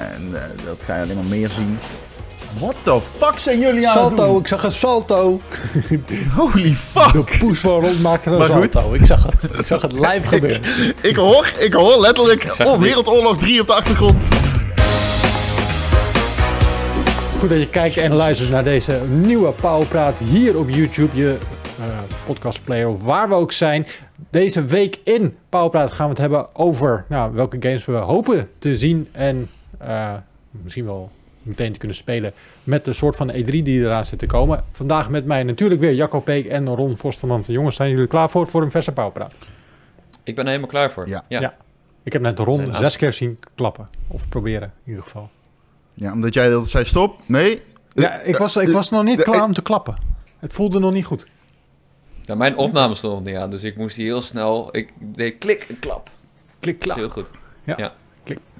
En eh, dat ga je alleen maar meer zien. What the fuck zijn jullie aan het Salto, doen? ik zag een salto. Holy fuck! De poes van maakte een Maar goed. salto. Ik zag het. Ik zag het live gebeuren. Ik hoor, ik hoor letterlijk zag oh, het. Wereldoorlog 3 op de achtergrond. Goed dat je kijkt en luistert naar deze nieuwe Powerpraat hier op YouTube, je eh podcastplayer of waar we ook zijn. Deze week in Powerpraat gaan we het hebben over nou, welke games we hopen te zien en eh, misschien wel meteen te kunnen spelen met de soort van E3 die eraan zit te komen. Vandaag met mij natuurlijk weer Jacco Peek en Ron Forsterman. Jongens, zijn jullie klaar voor, voor een verse Powerpraat? Ik ben er helemaal klaar voor. Ja. ja. Ja. Ik heb net Ron aan- zes keer zien klappen. Of proberen, in ieder geval. Ja, omdat jij dat zei stop. Nee. Ja, ik was, ik was nog niet klaar om te klappen. Het voelde nog niet goed. Ja, mijn opname stond nog niet aan, dus ik moest die heel snel... Ik deed klik en klap. Klik, Dat is klap. heel goed. Ja.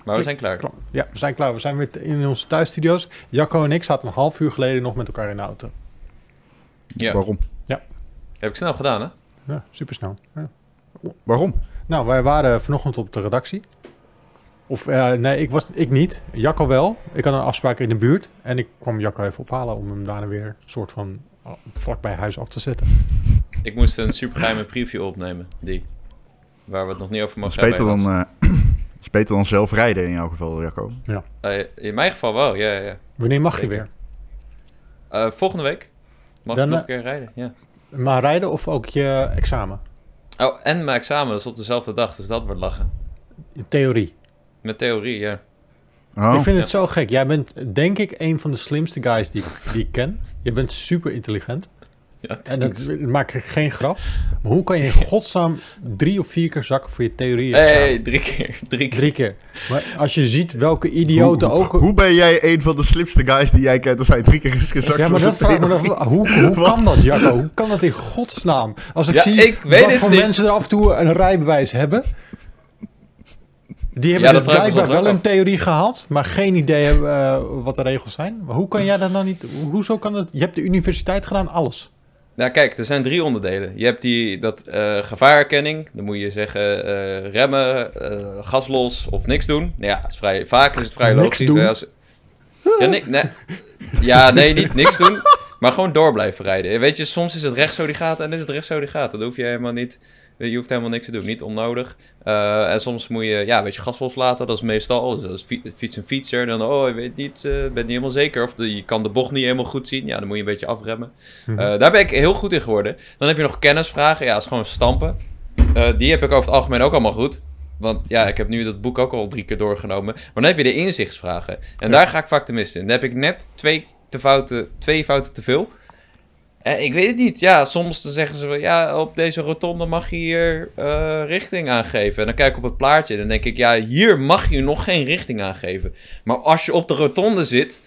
Maar we zijn klaar. Ja, we zijn klaar. We zijn weer in onze thuisstudio's. Jacco en ik zaten een half uur geleden nog met elkaar in de auto. Ja, Waarom? heb ik snel gedaan, hè? Ja, supersnel. Ja. Waarom? Nou, wij waren vanochtend op de redactie. Of eh, nee, ik, was, ik niet. Jacco wel. Ik had een afspraak in de buurt. En ik kwam Jacco even ophalen om hem daarna weer een soort van oh, vlakbij huis af te zetten. Ik moest een supergeheime preview opnemen, die. Waar we het nog niet over Dat is mogen beter hebben. dan, eh, dat is beter dan zelf rijden in jouw geval, Jacco. Eh, in mijn geval wel, ja, ja, ja. Wanneer mag je weer? Eh, volgende week mag Dan, ik nog eh, een keer rijden, ja. Maar rijden of ook je examen? Oh, en mijn examen, dat is op dezelfde dag, dus dat wordt lachen. Je theorie. Met theorie, ja. Oh, ik vind het ja. zo gek. Jij bent denk ik een van de slimste guys die, ik- die ik ken. Je bent super intelligent. Ja En dat maak ik geen grap. Maar hoe kan je in godsnaam drie of vier keer zakken voor je theorie? hey, drie keer, drie keer. Drie keer. Maar als je ziet welke idioten hoe, ook... Hoe ben jij een van de slimste guys die jij kent als hij drie keer is gezakt ja, maar voor dat zijn vraag me theorie? dan Hoe, hoe kan dat, Jacco? Hoe kan dat in godsnaam? Als ik Ja, zie ik weet wat voor niet. mensen er af en toe een rijbewijs hebben... Die hebben Ja, dus blijkbaar wel een theorie gehad, maar geen idee hebben eh, wat de regels zijn. Maar hoe kan jij dat nou niet... Hoezo kan dat... Je hebt de universiteit gedaan, alles. Nou kijk, er zijn drie onderdelen. Je hebt die, dat eh gevaarherkenning. Dan moet je zeggen eh, remmen, eh, gas los of niks doen. Nou ja, is vrij, vaak is het vrij Niks logisch. doen? Ja, als- ja, ni- nee. ja, nee, niet niks doen. Maar gewoon door blijven rijden. Weet je, soms is het recht zo die gaat en is het recht zo die gaat. Dat hoef je helemaal niet... Je hoeft helemaal niks te doen, niet onnodig. Eh, en soms moet je, ja, weet je, gas loslaten. Dat is meestal, dus dat is fi- fiets een fietser. Dan, oh, je weet niet, eh bent niet helemaal zeker. Of de, je kan de bocht niet helemaal goed zien. Ja, dan moet je een beetje afremmen. Mhm. Eh, daar ben ik heel goed in geworden. Dan heb je nog kennisvragen. Ja, dat is gewoon stampen. Eh, die heb ik over het algemeen ook allemaal goed. Want ja, ik heb nu dat boek ook al drie keer doorgenomen. Maar dan heb je de inzichtsvragen. En daar ga ik vaak de mist in. Dan heb ik net twee, te fouten, twee fouten te veel. Ik weet het niet. Ja, soms dan zeggen ze wel... Ja, op deze rotonde mag je hier eh, richting aangeven. En dan kijk ik op het plaatje. En dan denk ik... Ja, hier mag je nog geen richting aangeven. Maar als je op de rotonde zit...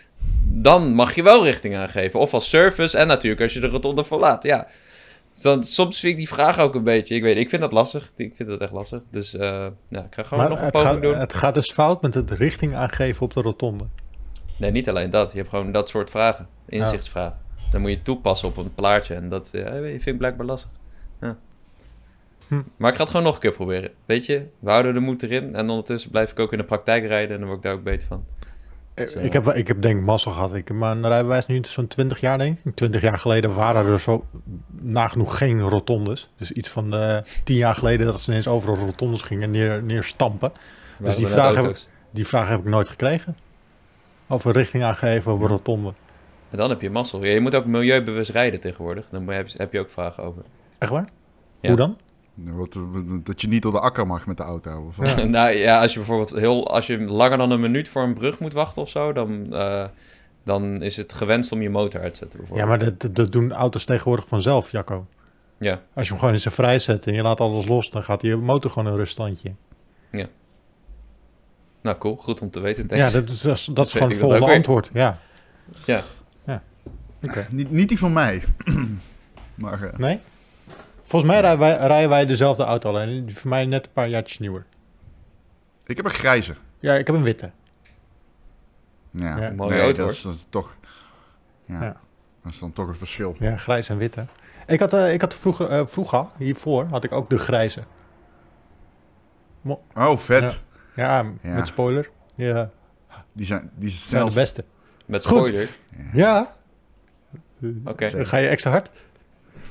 Dan mag je wel richting aangeven. Of als service. En natuurlijk als je de rotonde verlaat. Ja. Dus dan, soms vind ik die vraag ook een beetje... Ik weet ik vind dat lastig. Ik vind dat echt lastig. Dus eh, ja, ik ga gewoon Maar nog een poging gaat, doen. het gaat dus fout met het richting aangeven op de rotonde. Nee, niet alleen dat. Je hebt gewoon dat soort vragen. Inzichtsvragen. Dan moet je toepassen op een plaatje. En dat ja, vind ik blijkbaar lastig. Ja. Hm. Maar ik ga het gewoon nog een keer proberen. Weet je, we houden de moed erin. En ondertussen blijf ik ook in de praktijk rijden. En dan word ik daar ook beter van. Zo. Ik heb, ik heb denk ik mazzel gehad. Ik heb mijn rijbewijs nu zo'n 20 jaar denk ik. 20 jaar geleden waren er zo nagenoeg geen rotondes. Dus iets van eh 10 jaar geleden dat ze ineens overal rotondes gingen neer, neerstampen. Dus die vraag auto's. Die vraag heb ik nooit gekregen. Over richting aangeven op een rotonde. En dan heb je mazzel. Ja, je moet ook milieubewust rijden tegenwoordig. Dan heb je, heb je ook vragen over. Echt waar? Ja. Hoe dan? Wat- Dat je niet door de akker mag met de auto. Of? Ja. nou ja, als je bijvoorbeeld heel, als je langer dan een minuut voor een brug moet wachten of zo, dan, eh, dan is het gewenst om je motor uit te zetten. Ja, maar dat, dat- doen auto's tegenwoordig vanzelf, Jacco. Ja. Als je hem gewoon in zijn vrij zet en je laat alles los, dan gaat die motor gewoon een ruststandje. Nou, cool. Goed om te weten. Ja, Thanks. dat is, dat is, dat is weet gewoon het volgende antwoord. Ja. Ja. Niet, niet die van mij. maar eh, Nee? Volgens mij rijden wij, rijden wij dezelfde auto, alleen die voor mij net een paar jaartjes nieuwer. ik heb een grijze. Ja, ik heb een witte. Ja, Ja. Mooie nee, auto, dat is, dat is toch... Ja, Ja. dat is dan toch een verschil. Ja, grijs en witte. Ik had, eh, ik had vroeger, eh, vroeger, hiervoor, had ik ook de grijze. Oh, vet. Ja, Ja. met spoiler. Ja. Die zijn, die zijn zijn de beste. Met Goed. spoiler. Ja. Oké. Dan Ga je extra hard?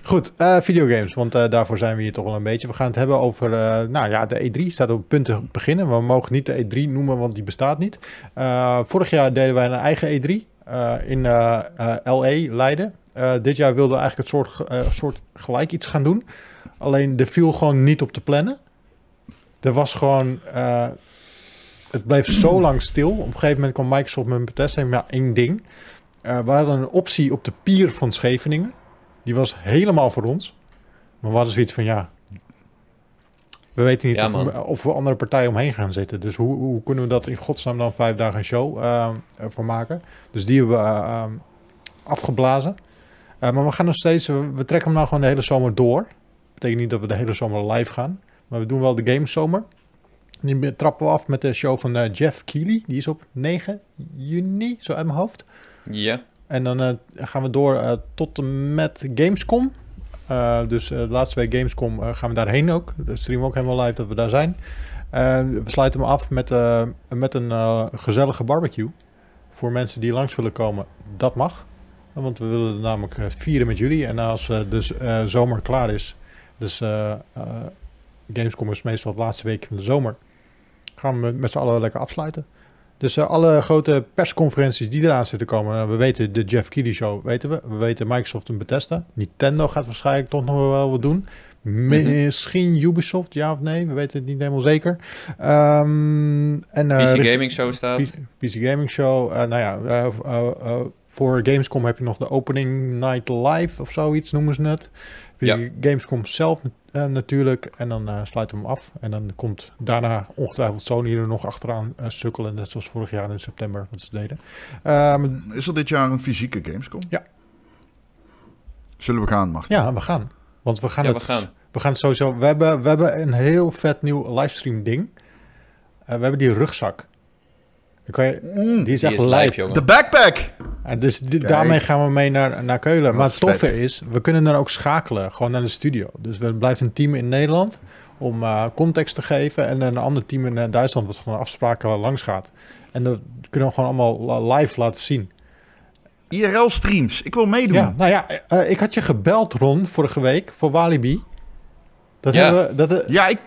Goed, eh, videogames, want eh, daarvoor zijn we hier toch wel een beetje. We gaan het hebben over, eh, nou ja, de E3 staat op het punt te beginnen. We mogen niet de E3 noemen, want die bestaat niet. Eh, vorig jaar deden wij een eigen E3 eh, in eh, eh, LA, Leiden. Eh, dit jaar wilden we eigenlijk het soort, eh, soort gelijk iets gaan doen. Alleen er viel gewoon niet op te plannen. Er was gewoon, eh, het bleef zo lang stil. Op een gegeven moment kwam Microsoft met Bethesda ja, één ding. Eh, we hadden een optie op de pier van Scheveningen. Die was helemaal voor ons. Maar we hadden zoiets van, ja... We weten niet Ja, of, we, man. of we andere partijen omheen gaan zitten. Dus hoe, hoe kunnen we dat in godsnaam dan vijf dagen een show eh, ervoor maken? Dus die hebben we eh, afgeblazen. Maar we gaan nog steeds... We, trekken hem nou gewoon de hele zomer door. betekent niet dat we de hele zomer live gaan. Maar we doen wel de gamezomer. Die trappen we af met de show van Jeff Keighley. Die is op 9 juni, zo uit mijn hoofd. Ja. En dan eh, gaan we door eh, tot en met Gamescom. Eh, dus de laatste week Gamescom gaan we daarheen ook. De stream ook helemaal live dat we daar zijn. We sluiten hem af met, met een gezellige barbecue. Voor mensen die langs willen komen, dat mag. Want we willen namelijk vieren met jullie. En als de zomer klaar is, dus Gamescom is meestal de laatste week van de zomer, gaan we met z'n allen lekker afsluiten. Dus eh, alle grote persconferenties die eraan zitten komen. eh, we weten de Jeff Keighley show, weten we. We weten Microsoft en Bethesda. Nintendo gaat waarschijnlijk toch nog wel wat doen. Misschien Ubisoft, ja of nee. We weten het niet helemaal zeker. Ehm, en, eh, PC Gaming Show staat. PC, PC Gaming Show. nou ja, voor Gamescom heb je nog de Opening Night Live of zoiets noemen ze het. Ja. Gamescom zelf eh, natuurlijk. En dan eh, sluiten we hem af. En dan komt daarna ongetwijfeld Sony er nog achteraan eh, sukkelen. Net zoals vorig jaar in september wat ze deden. Ehm, Is er dit jaar een fysieke Gamescom? Ja. Zullen we gaan, Martin? ja, we gaan. Want we gaan Ja, het we gaan. We gaan het sowieso. We hebben, we hebben een heel vet nieuw livestream ding. Eh, we hebben die rugzak. Dan kan je, Mm, die is Die echt is live. live, jongen. De backpack! En dus Kijk. daarmee gaan we mee naar, naar Keulen. maar Wat het toffe vet. is, we kunnen dan ook schakelen, gewoon naar de studio. Dus we blijven een team in Nederland om eh, context te geven. En een ander team in eh, Duitsland wat gewoon afspraken langs gaat. En dat kunnen we gewoon allemaal li- live laten zien. IRL streams. Ik wil meedoen. Ja, nou ja, eh, ik had je gebeld, Ron, vorige week voor Walibi. Dat Ja. hebben we, dat, Ja, ik...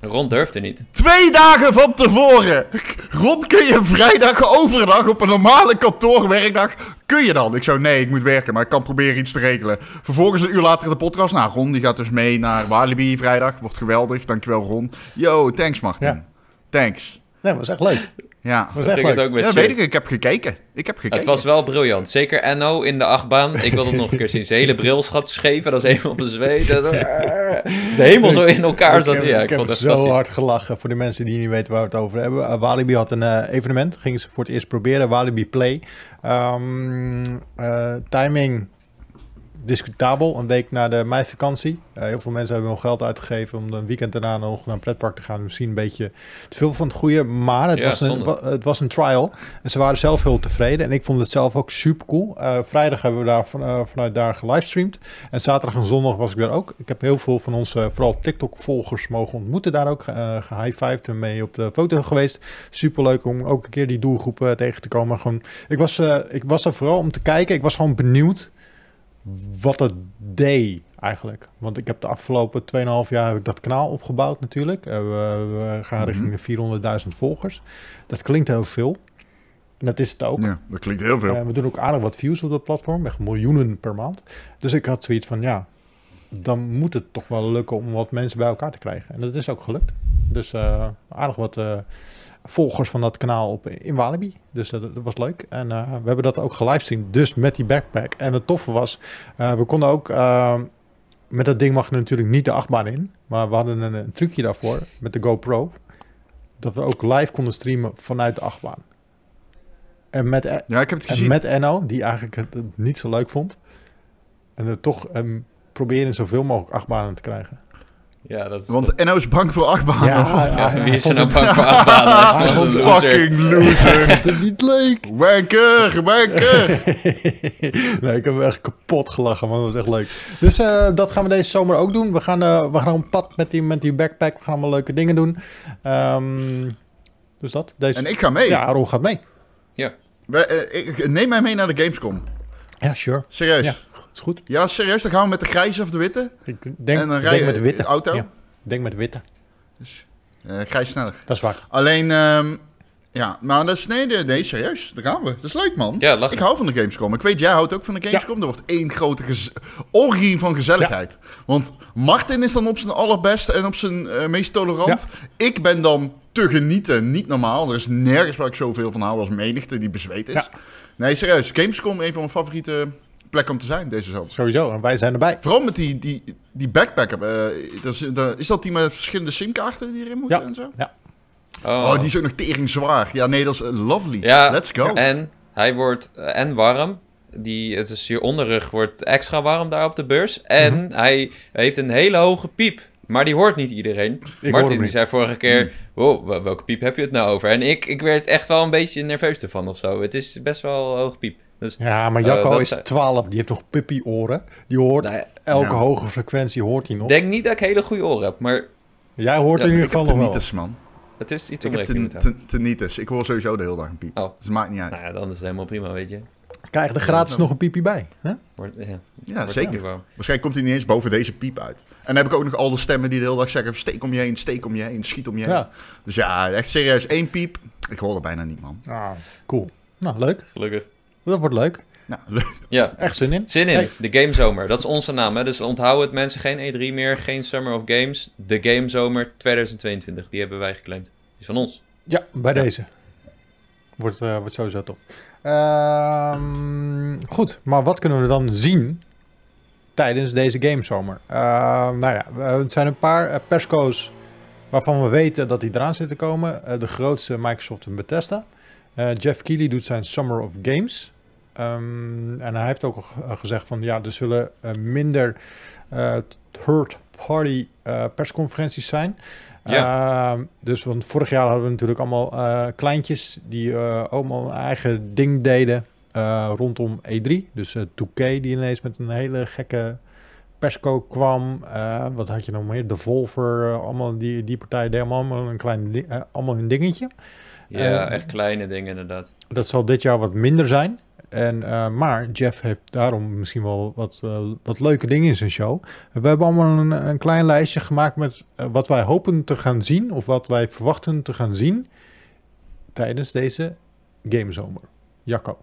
Ron durfde niet. Twee dagen van tevoren. Rond kun je vrijdag overdag op een normale kantoorwerkdag. Kun je dan? Ik zou nee, ik moet werken, maar ik kan proberen iets te regelen. Vervolgens een uur later in de podcast. Nou, Ron die gaat dus mee naar Walibi vrijdag. Wordt geweldig. Dankjewel, Ron. Yo, thanks, Martin. Ja. Thanks. nee, dat was echt leuk. Ja, Dat Dat het ook met ja je. weet ik. Ik heb gekeken. Ik heb gekeken. Het was wel briljant. Zeker NO in de achtbaan. Ik wil het nog een keer zien. Zijn hele bril schat scheef. Dat is helemaal bezweet. Is helemaal zo in elkaar ik zat. heb, Ja, ik ik heb vond het zo hard gelachen voor de mensen die niet weten waar we het over hebben. Uh, Walibi had een eh, evenement, gingen ze voor het eerst proberen. Walibi Play. Ehm, eh, timing discutabel, een week na de meivakantie. Eh, heel veel mensen hebben nog geld uitgegeven om een weekend daarna nog naar een pretpark te gaan. Misschien een beetje te veel van het goede, maar het, Ja, was, een, wa- het was een trial. En ze waren zelf heel tevreden en ik vond het zelf ook super cool. Eh, vrijdag hebben we daar van, eh, vanuit daar gelivestreamd. En zaterdag en zondag was ik daar ook. Ik heb heel veel van onze, vooral TikTok-volgers, mogen ontmoeten daar ook. Uh, Gehighfived en mee op de foto geweest. Super leuk om ook een keer die doelgroep tegen te komen. Gewoon, ik, was, ik was er vooral om te kijken. Ik was gewoon benieuwd wat het deed eigenlijk. Want ik heb de afgelopen 2,5 jaar heb ik dat kanaal opgebouwd natuurlijk. Eh, we, gaan Mhm. richting de 400.000 volgers. Dat klinkt heel veel. En dat is het ook. Ja, dat klinkt heel veel. Eh, we doen ook aardig wat views op dat platform, echt miljoenen per maand. Dus ik had zoiets van, ja, dan moet het toch wel lukken om wat mensen bij elkaar te krijgen. En dat is ook gelukt. Dus eh, aardig wat volgers van dat kanaal op in Walibi. Dus dat, dat was leuk. En eh, we hebben dat ook gelivestreamd, dus met die backpack. En het toffe was, eh, we konden ook... eh, met dat ding mag je natuurlijk niet de achtbaan in. Maar we hadden een, een trucje daarvoor met de GoPro. Dat we ook live konden streamen vanuit de achtbaan. En met, Ja, ik heb het en gezien. met Enno, die eigenlijk het het niet zo leuk vond. En er toch um, proberen zoveel mogelijk achtbanen te krijgen. Ja, dat is... Want Enno is bang voor achtbanen. Ja, Ja, wie is er nou bang voor achtbanen? Wat een. Fucking loser. het niet leuk. wanker, wanker. nee, ik heb me echt kapot gelachen, man. Dat was echt leuk. Dus eh, dat gaan we deze zomer ook doen. We gaan, eh, we gaan op pad met die, met die backpack. We gaan allemaal leuke dingen doen. Ehm, Dus dat. Deze... En ik ga mee. Ja, Ron gaat mee. We- eh, ik, neem mij mee naar de Gamescom. Ja, sure. Serieus. Ja. Ja, Is goed. serieus. Dan gaan we met de grijze of de witte. Ik denk, en dan ik rij denk met de witte. auto. Ja, ik denk met de witte. Eh grijs sneller. Dat is waar. Alleen, ehm, ja, maar dat is, nee, nee, serieus. Daar gaan we. Dat is leuk, man. Ja, lachen. Ik hou van de Gamescom. Ik weet, jij houdt ook van de Gamescom. Er wordt één grote orgie van gezelligheid. Want Martin is dan op zijn allerbeste en op zijn eh, meest tolerant. Ik ben dan te genieten, niet normaal. Er is nergens waar ik zoveel van hou als menigte die bezweet is. Ja. Nee, serieus. Gamescom, een van mijn favoriete plekken om te zijn deze zomer. Sowieso. En wij zijn erbij. Vooral met die, die, die backpacker. eh, dat is, dat- is dat die met verschillende simkaarten die erin moeten Ja. en zo? Ja. Oh. Oh, die is ook nog tering zwaar. Ja, nee, dat is eh, lovely. Ja, Let's go. En hij wordt eh, en warm. Die, het is je onderrug wordt extra warm daar op de beurs. En Mhm. hij heeft een hele hoge piep. Maar die hoort niet iedereen. hoor hem Martin die niet. zei vorige keer... Wow, wel- welke piep heb je het nou over? En ik, ik werd echt wel een beetje nerveus ervan of zo. Het is best wel een hoge piep. Dus, Ja, maar Eh, Jacco is zijn- 12. Die heeft toch puppy-oren? Die hoort nou elke hoge frequentie hoort hij nog. ik denk niet dat ik hele goede oren heb. Maar Jij hoort Ja, in ieder ik heb geval nog wel. man. het is iets Ik om heb ten- tinnitus. Ik hoor sowieso de hele dag een piep. Oh. Dus het maakt niet uit. Nou ja, dan is het helemaal prima, weet je. Krijg je er gratis nog een piepie bij. Hè? Wordt, ja, Ja, zeker. Waarschijnlijk komt hij niet eens boven deze piep uit. En dan heb ik ook nog al de stemmen die de hele dag zeggen... steek om je heen, steek om je heen, schiet om je heen. Ja. Dus ja, echt serieus. één piep. Ik hoor er bijna niet, man. Ah, cool. Nou, leuk. Gelukkig. Dat wordt leuk. Nou, Ja, Echt zin in. Zin in, Hey. de Gamezomer. Dat is onze naam, hè? Dus onthoud het mensen, geen E3 meer, geen Summer of Games. De Gamezomer 2022, die hebben wij geclaimd. Die is van ons. Ja, bij deze. Wordt, eh, wordt sowieso tof. Ehm, goed, maar wat kunnen we dan zien tijdens deze gamezomer? Ehm nou ja, we- het zijn een paar eh, persco's waarvan we weten dat die eraan zitten komen. Eh, de grootste Microsoft en Bethesda. Eh, Jeff Keighley doet zijn Summer of Games. Ehm, en hij heeft ook al eh, gezegd van ja, er zullen eh, minder third-party eh, persconferenties zijn. Ehm, dus want vorig jaar hadden we natuurlijk allemaal kleintjes die eh, allemaal een eigen ding deden rondom E3. Dus eh 2K die ineens met een hele gekke persco kwam. Wat had je nog meer? Devolver, uh, allemaal die, die partijen deden allemaal een klein allemaal hun dingetje. Ja, Eh, echt kleine dingen inderdaad. Dat zal dit jaar wat minder zijn. En, eh, maar Jeff heeft daarom misschien wel wat, eh, wat leuke dingen in zijn show. We hebben allemaal een, een klein lijstje gemaakt met eh, wat wij hopen te gaan zien. Of wat wij verwachten te gaan zien tijdens deze gamezomer. Jacco.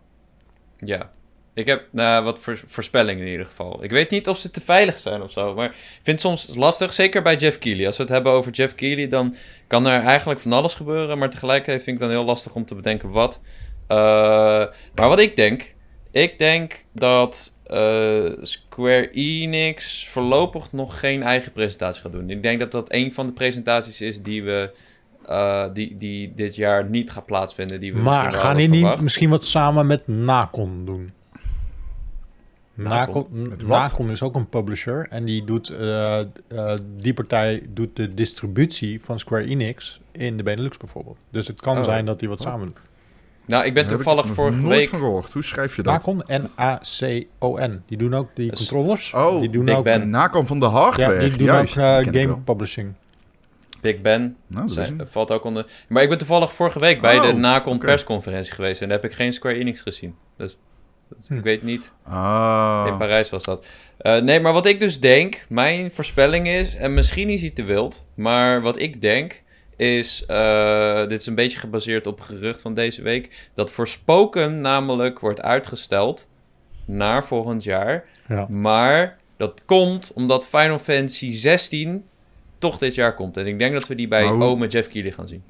Ja. Ik heb nou, wat voor, voorspellingen in ieder geval. Ik weet niet of ze te veilig zijn of zo. Maar ik vind het soms lastig, zeker bij Jeff Keighley. Als we het hebben over Jeff Keighley, dan kan er eigenlijk van alles gebeuren. Maar tegelijkertijd vind ik het dan heel lastig om te bedenken wat. Uh, maar wat ik denk, ik denk dat uh, Square Enix voorlopig nog geen eigen presentatie gaat doen. Ik denk dat dat een van de presentaties is die we uh, die, die dit jaar niet gaat plaatsvinden. Die we maar gaan die niet misschien wat samen met Nacon doen? Nacon, Nacon, Nacon is ook een publisher en die, doet, uh, uh, die partij doet de distributie van Square Enix in de Benelux bijvoorbeeld. Dus het kan oh. zijn dat die wat oh. samen doen. Nou, ik ben toevallig ik vorige nooit week... van gehoord. Hoe schrijf je dat? Nacon, N-A-C-O-N. Die doen ook die Dus controllers. Oh, die doen Big ook, Ben. Nacon van de hardware. Ja, die doen Juist, ook uh, die game publishing. Big Ben Nou, zijn, valt ook onder. Maar ik ben toevallig vorige week bij Oh, de Nacon oké. persconferentie geweest en daar heb ik geen Square Enix gezien. Dus dat- Hm. ik weet niet. Ah. In Parijs was dat. Eh, nee, maar wat ik dus denk, mijn voorspelling is, en misschien is hij te wild, maar wat ik denk is, eh, dit is een beetje gebaseerd op gerucht van deze week, dat Forspoken namelijk wordt uitgesteld naar volgend jaar. Ja. Maar dat komt omdat Final Fantasy 16 toch dit jaar komt. En ik denk dat we die bij Ome Jeff Keighley gaan zien.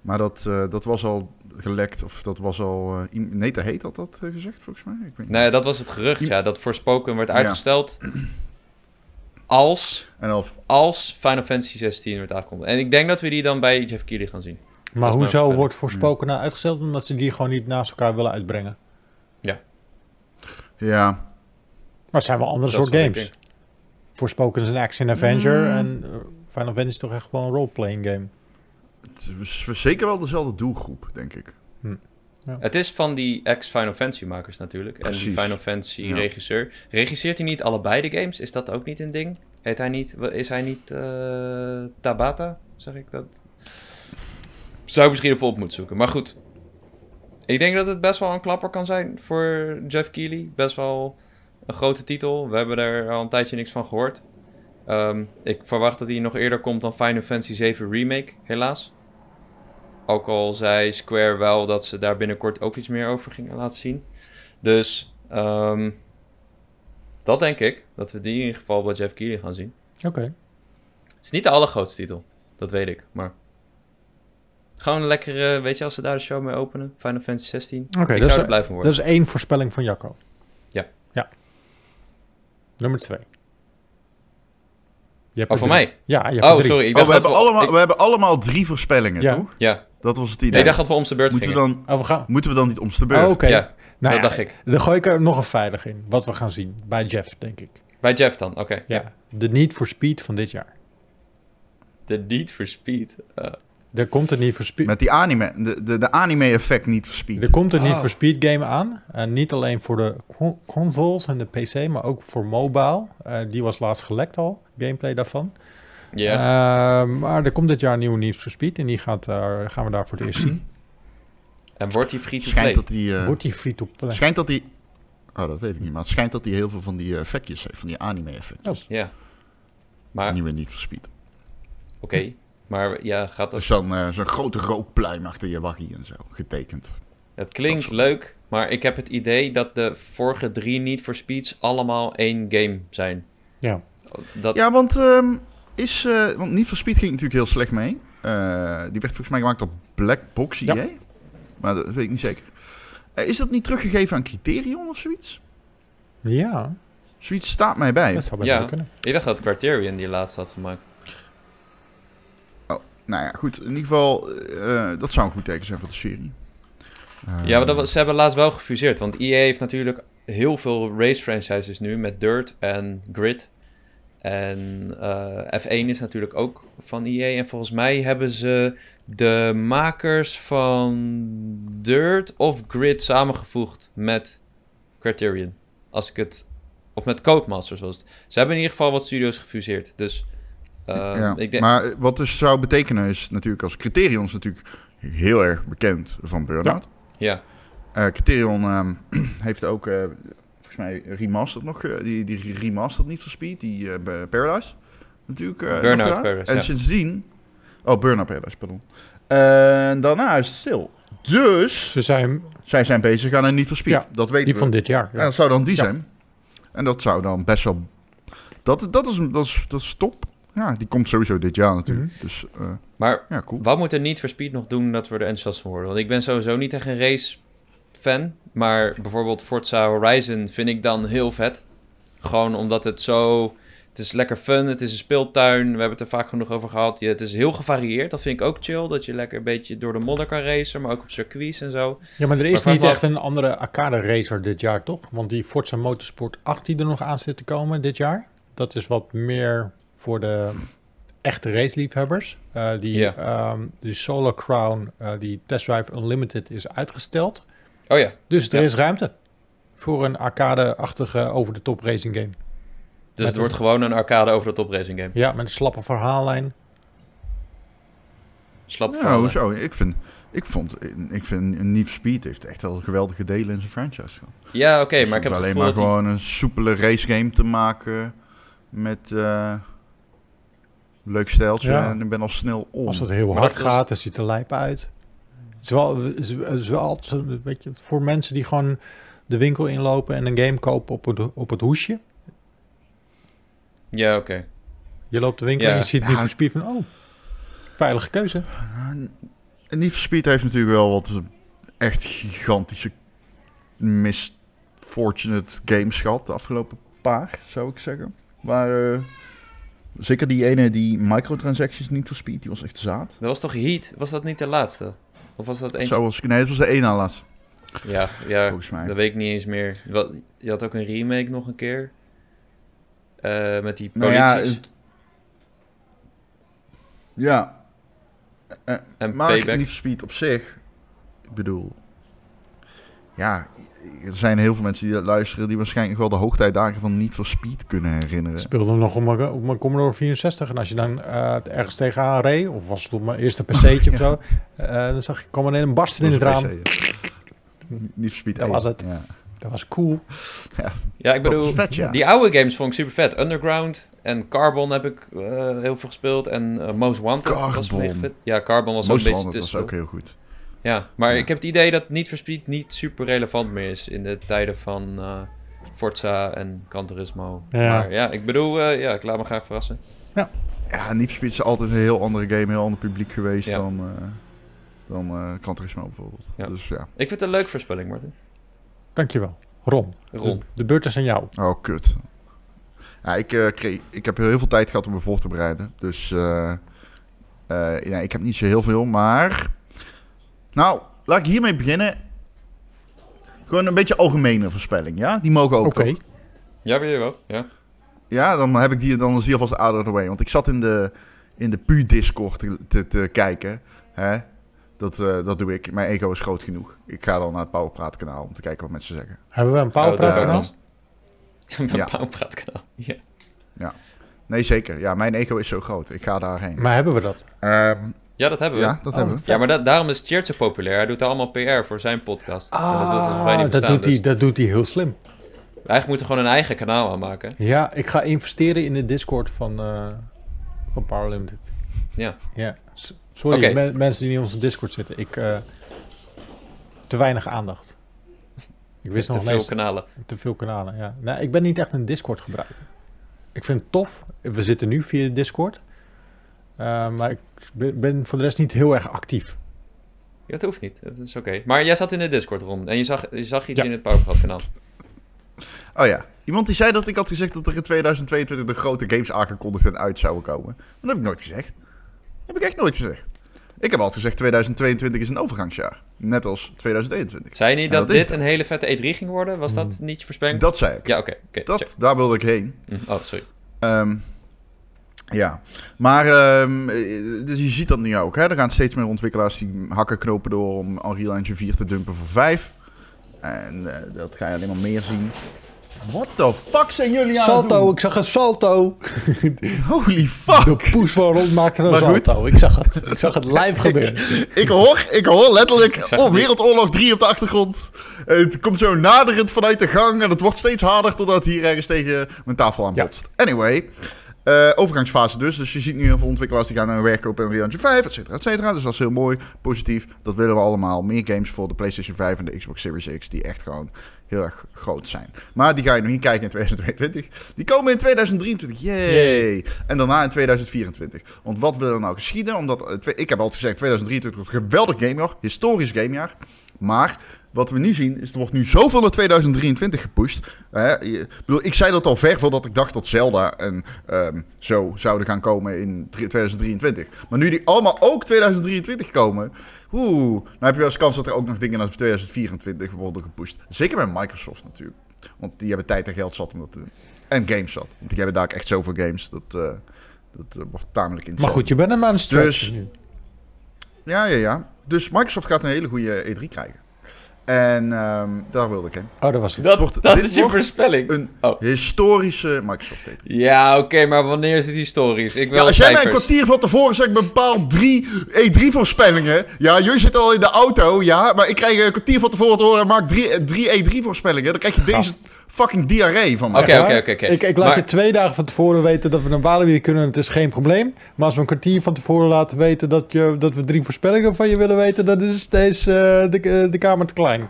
Maar dat, eh, dat was al gelekt, of dat was al... eh, i- Neta heet had dat eh, gezegd, volgens mij? Ik weet niet. Nee, dat was het gerucht, ja, dat Forspoken werd Ja. uitgesteld als, En of, als Final Fantasy 16 wordt aangekondigd. En ik denk dat we die dan bij Jeff Keighley gaan zien. Maar hoezo wordt voorspoken nou uitgesteld? Omdat ze die gewoon niet naast elkaar willen uitbrengen. ja, Maar het zijn wel andere Dat soort games. Voorspoken is een action-adventure Mm. en uh, Final Fantasy is toch echt wel een role-playing game. Het is zeker wel dezelfde doelgroep, denk ik. Het is van die ex-Final Fantasy makers natuurlijk. En die Precies. Final Fantasy Ja. regisseur. Regisseert hij niet allebei de games? Is dat ook niet een ding? Heet hij niet, is hij niet eh, Tabata? Zeg ik dat? Zou ik misschien even op moeten zoeken. Maar goed. Ik denk dat het best wel een klapper kan zijn voor Jeff Keighley. Best wel een grote titel. We hebben er al een tijdje niks van gehoord. Ehm, ik verwacht dat hij nog eerder komt dan Final Fantasy 7 Remake, helaas. Ook al zei Square wel dat ze daar binnenkort ook iets meer over gingen laten zien. Dus ehm, dat denk ik. Dat we die in ieder geval bij Jeff Keighley gaan zien. Oké. Het is niet de allergrootste titel. Dat weet ik. Maar gewoon een lekkere, weet je, als ze daar de show mee openen. Final Fantasy 16. Oké, ik dat, zou er blij van worden. dat is één voorspelling van Jacco. Ja. Ja. Nummer twee. Je hebt oh, voor mij? Ja, je hebt Oh, drie. sorry. Ik Oh, dacht we, dat hebben allemaal, ik- we hebben allemaal drie voorspellingen, Ja. toch? ja. Dat was het Nee, idee. ik dacht dat we om beurt moeten, we dan, Oh, we gaan. moeten we dan niet om beurt? Oh, Oké. Ja, Nou dat ja, dacht ik. Dan gooi ik er nog een veilig in. Wat we gaan zien. Bij Jeff, denk ik. Bij Jeff dan, oké. Ja. De Need for Speed van dit jaar. De Need for Speed. eh, Er komt een Need for Speed... Met die anime, de, de, de anime-effect niet verspied. Er komt een Need Oh. for Speed game aan. En niet alleen voor de con- consoles en de PC, maar ook voor mobile. Eh, die was laatst gelekt al, gameplay daarvan. Ja. Eh, maar er komt dit jaar een nieuwe Need for Speed en die gaat, eh, gaan we daar voor het eerst zien. en wordt die free to schijnt play? dat die, eh, Wordt die free to play? schijnt dat die, oh dat weet ik niet, maar het schijnt dat die heel veel van die eh, effectjes heeft, van die anime-effectjes. Ja. Maar, Die we niet verspied. oké. Maar ja, gaat dat... Dus dan eh, zo'n grote rookpluim achter je waggie en zo, getekend. Het klinkt soort- leuk, maar ik heb het idee dat de vorige drie Need for Speeds allemaal één game zijn. Ja. Dat, Ja, want, ehm, is, eh, want Need for Speed ging natuurlijk heel slecht mee. Eh, die werd volgens mij gemaakt op Black Box Ja. EA. Maar dat weet ik niet zeker. Eh, is dat niet teruggegeven aan Criterion of zoiets? Ja, Zoiets staat mij bij. dat zou best Ja. wel kunnen. Ik dacht dat Criterion die laatste had gemaakt. Nou ja, goed. In ieder geval, eh, dat zou een goed teken zijn voor de serie. Eh, Ja, maar dat was, ze hebben laatst wel gefuseerd. Want EA heeft natuurlijk heel veel race franchises nu met Dirt en Grid. En eh, F1 is natuurlijk ook van EA. En volgens mij hebben ze de makers van Dirt of Grid samengevoegd met Criterion. Als ik het. Of met Codemasters was het. Ze hebben in ieder geval wat studio's gefuseerd. Dus. eh, ja. ik denk, Maar wat dus zou betekenen is natuurlijk als Criterion is natuurlijk heel erg bekend van Burnout. ja. Eh, Criterion ehm, heeft ook eh, mij remastered nog, eh, die, die remastered niet voor Speed, die eh, bij Paradise natuurlijk. eh, Burnout. Paradise, En ja. sindsdien, oh Burnout Paradise, pardon. En daarna is het stil. Dus Ze zijn zij zijn bezig aan een niet voor Speed. Ja, dat weten die we. van dit jaar. En Ja. dat zou dan die Ja. zijn. En dat zou dan best wel. Dat, dat, is, dat, is, dat is top. Ja, die komt sowieso dit jaar natuurlijk. Mhm. Dus eh, Maar ja, cool. Wat moet er niet voor Speed nog doen dat we er enthousiast van worden? Want ik ben sowieso niet echt een race fan. Maar bijvoorbeeld Forza Horizon vind ik dan heel vet. Gewoon omdat het zo... Het is lekker fun, het is een speeltuin. We hebben het er vaak genoeg over gehad. Het is heel gevarieerd, dat vind ik ook chill. Dat je lekker een beetje door de modder kan racen, maar ook op circuits en zo. ja, maar er is Maar niet echt een andere arcade racer dit jaar, toch? Want die Forza Motorsport 8 die er nog aan zit te komen dit jaar, dat is wat meer voor de echte raceliefhebbers. Eh die, ehm, die Solar Crown, eh, die Test Drive Unlimited is uitgesteld. Oh ja, Dus er Ja. is ruimte voor een arcade-achtige over-de-top racing game. dus Met het wordt gewoon een arcade over de top racing game. Ja, met een slappe verhaallijn. Slap Ja, van. hoezo? Ik vind, ik vond, ik vind Need Speed heeft echt wel geweldige delen in zijn franchise gehad. Ja, oké, Dus maar ik heb alleen maar dat die- gewoon een soepele racegame te maken met eh, leuk stijltje Ja. en ik ben al snel om. Als het heel Maar hard dat gaat, dan ziet het er lijp uit. Het is wel, het is, wel altijd, weet je, voor mensen die gewoon de winkel inlopen en een game kopen op het, op het hoesje. Ja, oké. Je loopt de winkel Ja. en je ziet Ja. niet voor Speed van, oh, veilige keuze. En Need for Speed heeft natuurlijk wel wat echt gigantische misfortunate games gehad de afgelopen paar, zou ik zeggen. Maar eh, zeker die ene, die microtransactions niet voor Speed, die was echt zaad. Dat was toch Heat? Was dat niet de laatste? Of was dat eentje? Zoals, nee, het was de ene na laatst, Ja, ja volgens mij. dat weet ik niet eens meer. Wat, je had ook een remake nog een keer. Eh, met die Nou ja, polities het- ja. Eh, en maar Payback. Need for Speed op zich, ik bedoel... ja, er zijn heel veel mensen die dat luisteren... die waarschijnlijk wel de hoogtijdagen van Need for Speed kunnen herinneren. Ik speelde hem nog op mijn, op mijn Commodore 64. En als je dan eh, ergens tegenaan reed, of was het op mijn eerste PC'tje of zo, eh, dan zag je, kwam er een barsten in het raam. PC, ja. Niet for Speed Dat 1. was het. Ja. Dat was cool. Ja, Ja, ik bedoel, vet, ja. die oude games vond ik super vet. Underground en Carbon heb ik eh, heel veel gespeeld. En Most Wanted was Carbon. vet. Ja, Carbon was Most een beetje Wanted was ook heel goed. Ja, maar Ja. ik heb het idee dat Need for Speed niet super relevant meer is in de tijden van eh, Forza en Gran Turismo. Ja. Maar ja, ik bedoel, eh, ja, ik laat me graag verrassen. Ja, Need for Speed is altijd een heel andere game, een heel ander publiek geweest Ja. dan, eh dan eh Gran Turismo bijvoorbeeld. Ja. Dus ja. Ik vind het een leuke voorspelling, Martin. Dankjewel. Ron. Ron. De, de beurt is aan jou. Oh, kut. Ja, ik, eh, kreeg, ik heb heel veel tijd gehad om me voor te bereiden. Dus eh, eh, ja, ik heb niet zo heel veel, maar... Nou, laat ik hiermee beginnen. Gewoon een beetje algemene voorspelling, ja? Die mogen ook, Oké. toch? Ja, weer wel. Ja. Ja, dan heb ik die, dan is die alvast out of the way. Want ik zat in de, in de pu-discord te, te, te kijken. Hè? Dat, eh, dat doe ik. Mijn ego is groot genoeg. Ik ga dan naar het Powerpraat kanaal om te kijken wat mensen zeggen. Hebben we een Oh, dat powerpraat ook kanaal? nog. Een Ja. pauwpraatkanaal. Ja. Nee, zeker. Ja, mijn ego is zo groot. Ik ga daarheen. Maar hebben we dat? Ehm, ja, dat hebben we. ja, dat Oh, hebben we. Ja, maar da- daarom is Tjeerd zo populair. Hij doet allemaal PR voor zijn podcast. En dat doet Ah, dat doet, hij, dus dat doet hij heel slim. Eigenlijk moeten we gewoon een eigen kanaal aanmaken. Ja, ik ga investeren in de Discord van, eh van Power Limited. Ja. Ja. Sorry, men- mensen die in onze Discord zitten. Ik, eh, te weinig aandacht. Ik wist Te nog veel kanalen. te veel kanalen. Ja. Nou, ik ben niet echt een Discord gebruiker. Ik vind het tof. We zitten nu via Discord. Eh, maar ik ben, voor de rest niet heel erg actief. Ja, dat hoeft niet. Dat is oké. Maar jij zat in de Discord rond en je zag, je zag iets Ja. in het Powerpraat kanaal. Oh ja. Iemand die zei dat ik had gezegd dat er in 2022 de grote games aangekondigd en uit zouden komen. Dat heb ik nooit gezegd. Dat heb ik echt nooit gezegd. Ik heb altijd gezegd 2022 is een overgangsjaar. Net als 2021. Zei je niet dat dit een hele vette E3 ging worden? Was dat niet je voorspelling? Dat zei ik. Ja, oké. dat, daar wilde ik heen. Hm, Oh, sorry. Ehm, ja, maar ehm, eh, dus je ziet dat nu ook. Hè? Er gaan steeds meer ontwikkelaars die hakken knopen door om Unreal Engine 4 te dumpen voor 5. En eh, dat ga je alleen maar meer zien. What the fuck zijn jullie aan het Salto, doen? ik zag een salto. Holy fuck! De poes van Ron maakte een Maar goed. salto. Ik zag het. Ik zag het live gebeuren. Ik hoor, ik hoor letterlijk oh. Wereldoorlog 3 op de achtergrond. Het komt zo naderend vanuit de gang en het wordt steeds harder totdat het hier ergens tegen mijn tafel aan Ja. botst. Anyway, eh, overgangsfase dus. Dus je ziet nu heel veel ontwikkelaars die gaan naar werken op Unreal Engine 5, et cetera, et cetera. Dus dat is heel mooi, positief. Dat willen we allemaal. Meer games voor de PlayStation 5 en de Xbox Series X die echt gewoon heel erg groot zijn. Maar die ga je nog niet kijken in 2022. Die komen in 2023. Yay! En daarna in 2024. Want wat wil er nou geschieden? Omdat, eh, ik heb altijd gezegd, 2023 wordt een geweldig gamejaar. Historisch gamejaar. Maar wat we nu zien, is er wordt nu zoveel naar 2023 gepusht. Hè, ik, bedoel, ik zei dat al ver voordat ik dacht dat Zelda en ehm, zo zouden gaan komen in drie- 2023. Maar nu die allemaal ook 2023 komen, oeh, dan heb je wel eens kans dat er ook nog dingen naar 2024 worden gepusht. Zeker bij Microsoft natuurlijk. Want die hebben tijd en geld zat om dat te doen. En games zat. Want die hebben daar ook echt zoveel games. Dat, eh, dat eh, wordt tamelijk interessant. Maar goed, je bent hem aan het Dus- nu. Ja, ja, ja. Dus Microsoft gaat een hele goede E3 krijgen. En ehm, daar wilde ik heen. Oh, dat was het. Dat, wordt- dat is je voorspelling. Een Oh. historische Microsoft E3. Ja, oké, maar wanneer is het historisch? Ik wil Ja, als jij mij een kwartier van tevoren zegt, bepaal drie E3-voorspellingen. Ja, jullie zitten al in de auto, ja. Maar ik krijg een kwartier van tevoren te horen, maak drie, drie E3-voorspellingen. Dan krijg je deze fucking diarree van mij. Oké, oké, oké, oké. Ik, ik laat Maar- je twee dagen van tevoren weten dat we een Walibi kunnen. Het is geen probleem. Maar als we een kwartier van tevoren laten weten dat, je, dat we drie voorspellingen van je willen weten, dan is deze eh, de, eh, de kamer te klein.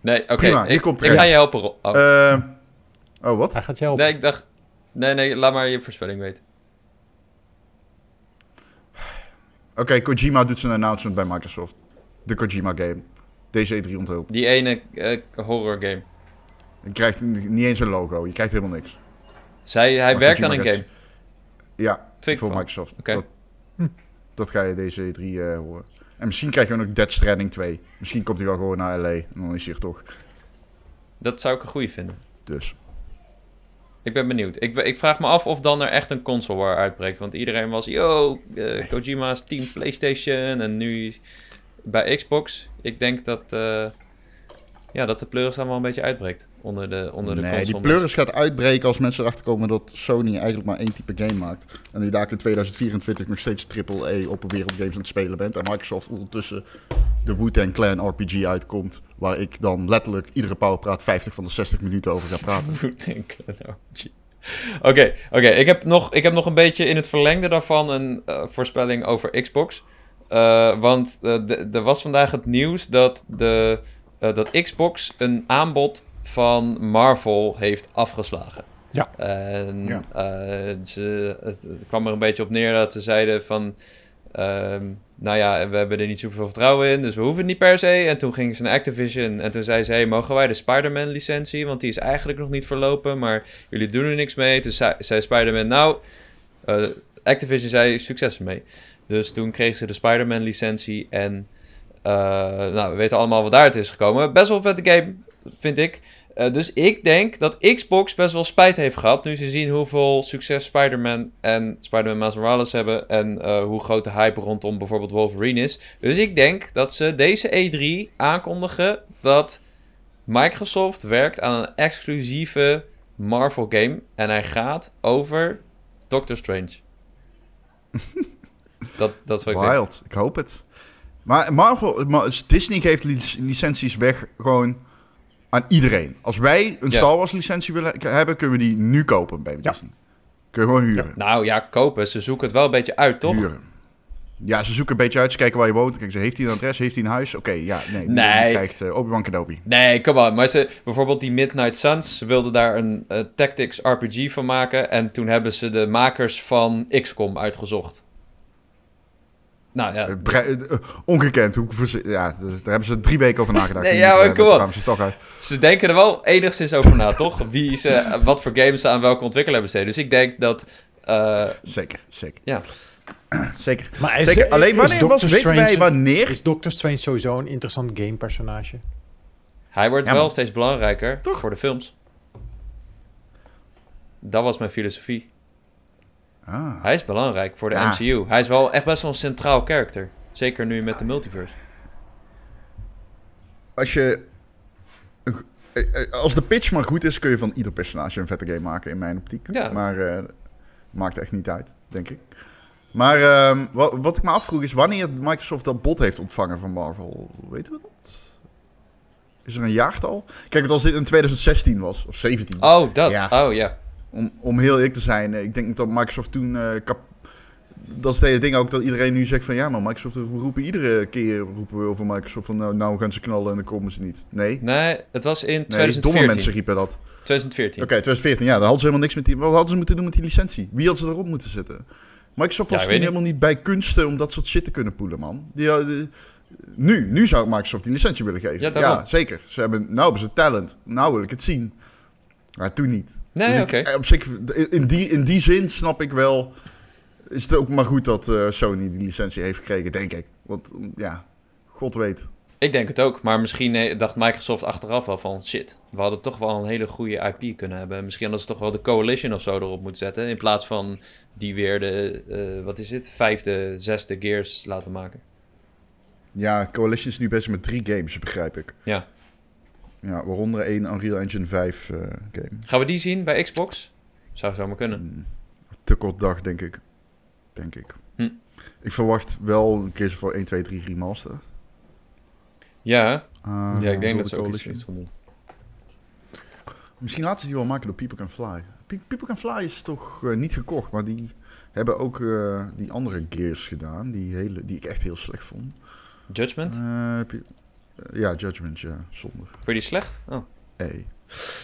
Nee, oké. Ik, ik ga je helpen, Rob. Oh. Eh, oh, wat? Hij gaat je helpen. nee, ik dacht... Nee, nee, laat maar je voorspelling weten. Oké, Kojima doet zijn announcement bij Microsoft. De Kojima-game. Deze E3 onthult. Die ene eh, horror game. Je krijgt niet eens een logo. Je krijgt helemaal niks. Zij, hij Maar werkt aan een game. Ja, Vind voor. Microsoft. Oké. Dat, dat ga je deze E3 eh, horen. En misschien krijg je ook nog Dead Stranding 2. Misschien komt hij wel gewoon naar LA. En dan is hij er toch. Dat zou ik een goeie vinden. Dus. Ik ben benieuwd. Ik, ik vraag me af of dan er echt een console war uitbreekt. Want iedereen was, yo, eh, Kojima's team PlayStation en nu bij Xbox. Ik denk dat, eh, ja, dat de pleuris dan wel een beetje uitbreekt onder de, onder de nee, die pleuris gaat uitbreken als mensen erachter komen dat Sony eigenlijk maar één type game maakt. En die daar in 2024 nog steeds AAA open wereld games aan het spelen bent. En Microsoft ondertussen de Wu-Tang Clan RPG uitkomt. Waar ik dan letterlijk iedere powerpraat 50 van de 60 minuten over ga praten. Denken, nou, gee. Oké, oké. Ik, heb nog- ik heb nog een beetje in het verlengde daarvan een eh, voorspelling over Xbox. Eh, want eh, er was vandaag het nieuws dat, de, eh, dat Xbox een aanbod van Marvel heeft afgeslagen. Ja. En Ja. eh, ze, het, het kwam er een beetje op neer dat ze zeiden van... ehm, nou ja, we hebben er niet superveel vertrouwen in, dus we hoeven het niet per se. En toen gingen ze naar Activision en toen zei ze... Hey, mogen wij de Spider-Man licentie? Want die is eigenlijk nog niet verlopen, maar jullie doen er niks mee. Toen zei, zei Spider-Man, nou... eh, Activision zei, succes ermee. Dus toen kregen ze de Spider-Man licentie en... eh, nou, we weten allemaal wat daaruit is gekomen. Best wel een vette game, vind ik. Eh, dus ik denk dat Xbox best wel spijt heeft gehad. Nu ze zien hoeveel succes Spider-Man en Spider-Man Miles Morales hebben. En eh, hoe groot de hype rondom bijvoorbeeld Wolverine is. Dus ik denk dat ze deze E3 aankondigen dat Microsoft werkt aan een exclusieve Marvel game. En hij gaat over Doctor Strange. dat, dat is wat ik denk. Wild, ik hoop het. Maar Marvel, maar Disney geeft lic- licenties weg gewoon aan iedereen. Als wij een Ja. Star Wars licentie willen hebben, kunnen we die nu kopen bij Ja. Disney. Kun je gewoon huren. Nou ja, kopen. Ze zoeken het wel een beetje uit, toch? Huren. Ja, ze zoeken een beetje uit, ze kijken waar je woont. Kijken ze, heeft hij een adres, heeft hij een huis? Oké, ja, nee. die- Nee. Die krijgt eh, Obi-Wan Kenobi. Nee, kom on. Maar ze, bijvoorbeeld die Midnight Suns, ze wilden daar een eh, Tactics RPG van maken. En toen hebben ze de makers van XCOM uitgezocht. Nou ja, Eh, bre- eh, ongekend. Hoe, ja, daar hebben ze drie weken over nagedacht. Nee, ja, maar kom op. kwamen ze toch uit. ze denken er wel enigszins over na, toch? Wie ze, wat voor games ze aan welke ontwikkelaar besteden. Dus ik denk dat... eh, Zeker, zeker. Ja. Zeker. Maar is, zeker. Alleen is wanneer was, weten wij Strange- wanneer? Is Doctor Strange sowieso een interessant gamepersonage? hij wordt Ja, wel steeds belangrijker Toch? voor de films. Dat was mijn filosofie. Ah. Hij is belangrijk voor de Ja. MCU. Hij is wel echt best wel een centraal karakter. Zeker nu met de multiverse. Als je... eh, eh, Als de pitch maar goed is, kun je van ieder personage een vette game maken, in mijn optiek. Ja. Maar eh maakt echt niet uit, denk ik. Maar ehm, wat, wat ik me afvroeg is wanneer Microsoft dat bot heeft ontvangen van Marvel. Weten we dat? Is er een jaartal? Kijk, want als dit in 2016 was, of 17. Oh, dat. Ja. Oh, ja. Om, om heel eerlijk te zijn, eh, ik denk dat Microsoft toen... eh, kap- dat is het hele ding ook, dat iedereen nu zegt van... Ja, maar Microsoft, we roepen iedere keer roepen we over Microsoft van... Nou, nou gaan ze knallen en dan komen ze niet. Nee, Nee, het was in nee 2014. domme mensen riepen dat. 2014. Oké, 2014, ja, daar hadden ze helemaal niks met die... Wat hadden ze moeten doen met die licentie? Wie had ze erop moeten zetten? Microsoft was toen helemaal niet bij kunsten om dat soort shit te kunnen poelen, man. Die, nu, nu zou Microsoft die licentie willen geven. Ja, Ja, zeker. Ze hebben, nou hebben ze talent. Nou wil ik het zien. Maar toen niet. Nee, Dus oké. eh, op zich, in die, in die zin snap ik wel. Is het ook maar goed dat eh, Sony die licentie heeft gekregen, denk ik. Want mm, ja, God weet. Ik denk het ook, maar misschien eh, dacht Microsoft achteraf wel van shit. We hadden toch wel een hele goede IP kunnen hebben. Misschien hadden ze toch wel de Coalition of zo erop moeten zetten. In plaats van die weer de, wat is het, vijfde, zesde Gears laten maken. Ja, Coalition is nu bezig met drie games, begrijp ik. Ja. Ja, waaronder één Unreal Engine 5 eh, game. Gaan we die zien bij Xbox? Zou zomaar kunnen. Mm, Te kort dag, denk ik. Denk ik. Hm. Ik verwacht wel een keer voor 1, 2, 3 remaster. Ja, Ah, ja ik denk dat ze ook iets, gaan doen. Misschien laten ze die wel maken door People Can Fly. Pe- People Can Fly is toch eh, niet gekocht, maar die hebben ook eh, die andere Gears gedaan, die, hele, die ik echt heel slecht vond. Judgment? Eh, heb ja, Judgment, ja, zonder. Vond je die slecht? Oh. E.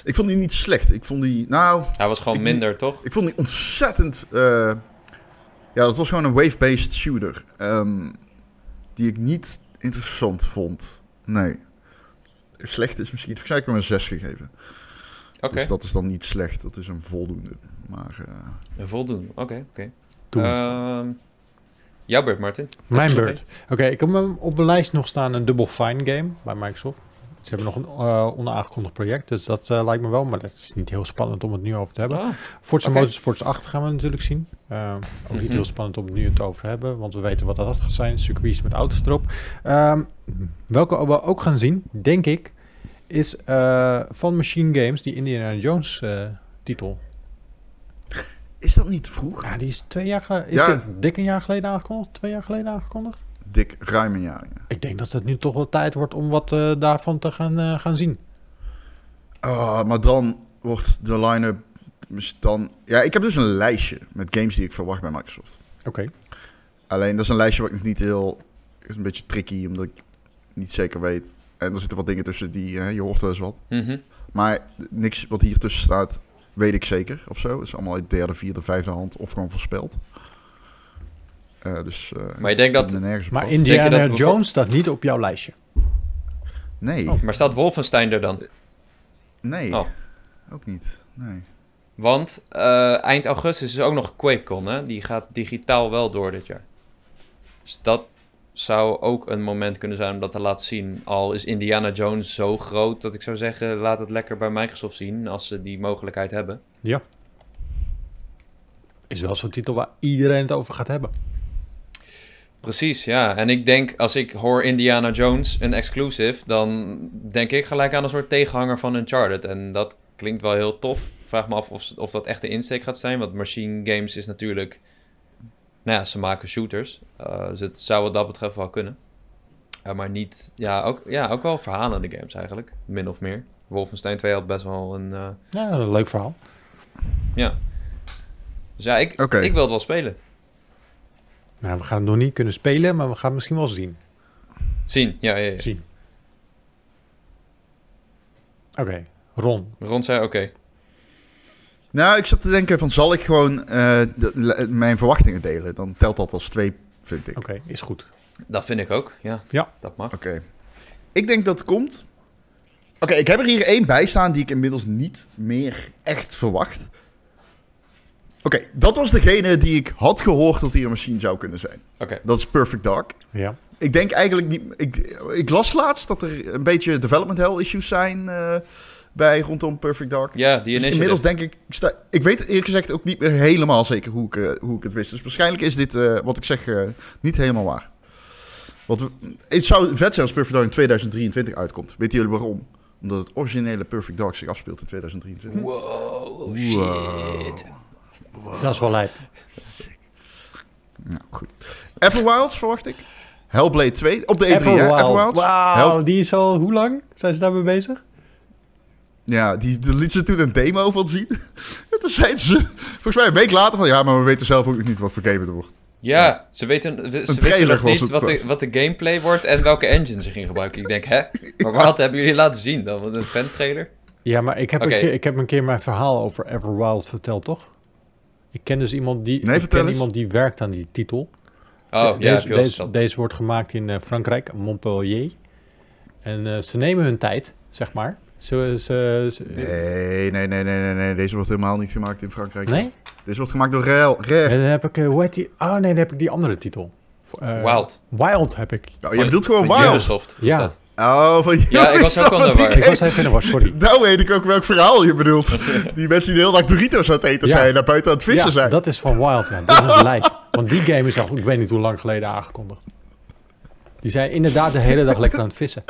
Ik vond die niet slecht. Ik vond die, nou, Hij was gewoon Ik- minder, toch? ik vond die ontzettend. eh, ja, dat was gewoon een wave-based shooter. ehm, die ik niet interessant vond. Nee. Slecht is misschien. Ik zou ik hem een 6 gegeven. Oké, Dus dat is dan niet slecht. Dat is een voldoende. Maar. eh, voldoen. Oké, oké. Doe het. Jouw beurt, Martin. Mijn beurt. Oké, ik heb hem op mijn lijst nog staan een Double Fine game bij Microsoft. Ze hebben nog een eh, onaangekondigd project, dus dat eh, lijkt me wel. Maar dat is niet heel spannend om het nu over te hebben. Oh, Forza oké. Motorsports 8 gaan we natuurlijk zien. Eh, ook niet Mhm. heel spannend om het nu het over te hebben, want we weten wat dat gaat zijn. Circuits met auto's erop. Ehm, welke we ook gaan zien, denk ik, is van Machine Games, die Indiana Jones titel. Is dat niet vroeg? Ja, die is twee jaar geleden. Is Ja. het dik een jaar geleden aangekondigd? Twee jaar geleden aangekondigd? Dik ruim een jaar. ja. Ik denk dat het nu toch wel tijd wordt om wat eh, daarvan te gaan, eh, gaan zien. Ah, maar dan wordt de line-up dus dan... Ja, ik heb dus een lijstje met games die ik verwacht bij Microsoft. Oké. Alleen dat is een lijstje wat ik nog niet heel... is een beetje tricky, omdat ik niet zeker weet. En er zitten wat dingen tussen die... Hè, je hoort wel eens wat. Mhm. Maar niks wat hier tussen staat, weet ik zeker of zo. Het is allemaal uit derde, vierde, vijfde hand of gewoon voorspeld. Eh, dus... eh, Maar je denkt dat... Maar vast. Indiana Denk je dat Jones staat niet op jouw lijstje. Nee, Oh. Maar staat Wolfenstein er dan? nee. Oh. Ook niet, nee. Want eh, eind augustus is ook nog QuakeCon, hè? Die gaat digitaal wel door dit jaar. Dus dat zou ook een moment kunnen zijn om dat te laten zien. Al is Indiana Jones zo groot dat ik zou zeggen, laat het lekker bij Microsoft zien als ze die mogelijkheid hebben. Ja. Is wel zo'n titel waar iedereen het over gaat hebben. Precies, ja. En ik denk, als ik hoor Indiana Jones, een exclusive, dan denk ik gelijk aan een soort tegenhanger van Uncharted. En dat klinkt wel heel tof. Vraag me af of, of dat echt de insteek gaat zijn, want Machine Games is natuurlijk... Nou ja, ze maken shooters. Eh, dus het zou wat dat betreft wel kunnen. Maar niet... Ja ook, ja, ook wel verhalende games eigenlijk, min of meer. Wolfenstein 2 had best wel een... eh, Ja, een leuk verhaal. ja. Dus ja, ik, Oké. ik wil het wel spelen. Nou, we gaan het nog niet kunnen spelen, maar we gaan het misschien wel zien. Zien, ja, ja, ja. zien. Oké, Ron. Ron zei oké. Nou, ik zat te denken van, zal ik gewoon eh, de- mijn verwachtingen delen? Dan telt dat als twee, vind ik. Oké, is goed. Dat vind ik ook, ja. Ja. Dat mag. Oké. Ik denk dat het komt. Oké, ik heb er hier één bij staan die ik inmiddels niet meer echt verwacht. Oké, dat was degene die ik had gehoord dat die een machine zou kunnen zijn. Oké. Dat is Perfect Dark. Ja. Ik denk eigenlijk niet... Ik, ik las laatst dat er een beetje development hell issues zijn eh, bij rondom Perfect Dark. Ja, die Dus inmiddels denk ik... Ik, sta, ik weet eerlijk gezegd ook niet meer helemaal zeker hoe ik, eh, hoe ik het wist. Dus waarschijnlijk is dit, eh, wat ik zeg, eh, niet helemaal waar. Want het zou vet zijn als Perfect Dark in 2023 uitkomt. Weet jullie waarom? Omdat het originele Perfect Dark zich afspeelt in 2023. Wow, shit. Dat is wel lijp. Nou, goed. Everwilds verwacht ik. Hellblade 2 op de E3, hè? Everwild. Hell- die is al... Hoe lang zijn ze daarmee bezig? Ja, die, die liet ze toen een demo van zien. En toen zeiden ze, volgens mij een week later van... Ja, maar we weten zelf ook nog niet wat voor game het wordt. Ja, ze weten, ze wisten trailer nog niet wat de, wat de gameplay wordt en welke engine ze gingen gebruiken. Ik denk, hè? Maar wat hebben jullie laten zien dan? Wat Een fan-trailer? Ja, maar ik heb, een keer, ik heb een keer mijn verhaal over Everwild verteld, toch? Ik ken dus iemand die, Nee, ik ken eens. iemand die werkt aan die titel. Oh, ja, deze, eens deze, deze wordt gemaakt in eh, Frankrijk, Montpellier. En eh, ze nemen hun tijd, zeg maar. Nee, nee, nee, nee, nee, nee. Deze wordt helemaal niet gemaakt in Frankrijk. nee? Deze wordt gemaakt door. Rare. En dan heb ik, eh, hoe heet die? Oh nee, dan heb ik die andere titel. Eh, Wild. Wild heb ik. Nou, je bedoelt gewoon Van Wild. Ubisoft is Ja. dat. Oh, van Ja, ik was ook wel naar. Ik was even in de war, sorry. Nou weet ik ook welk verhaal je bedoelt. Die mensen die de hele dag Doritos aan het eten Ja. zijn, naar buiten aan het vissen ja, zijn. dat is van Wild, ja. Dat is lijp. Want die game is al, ik weet niet hoe lang geleden aangekondigd. Die zijn inderdaad de hele dag lekker aan het vissen.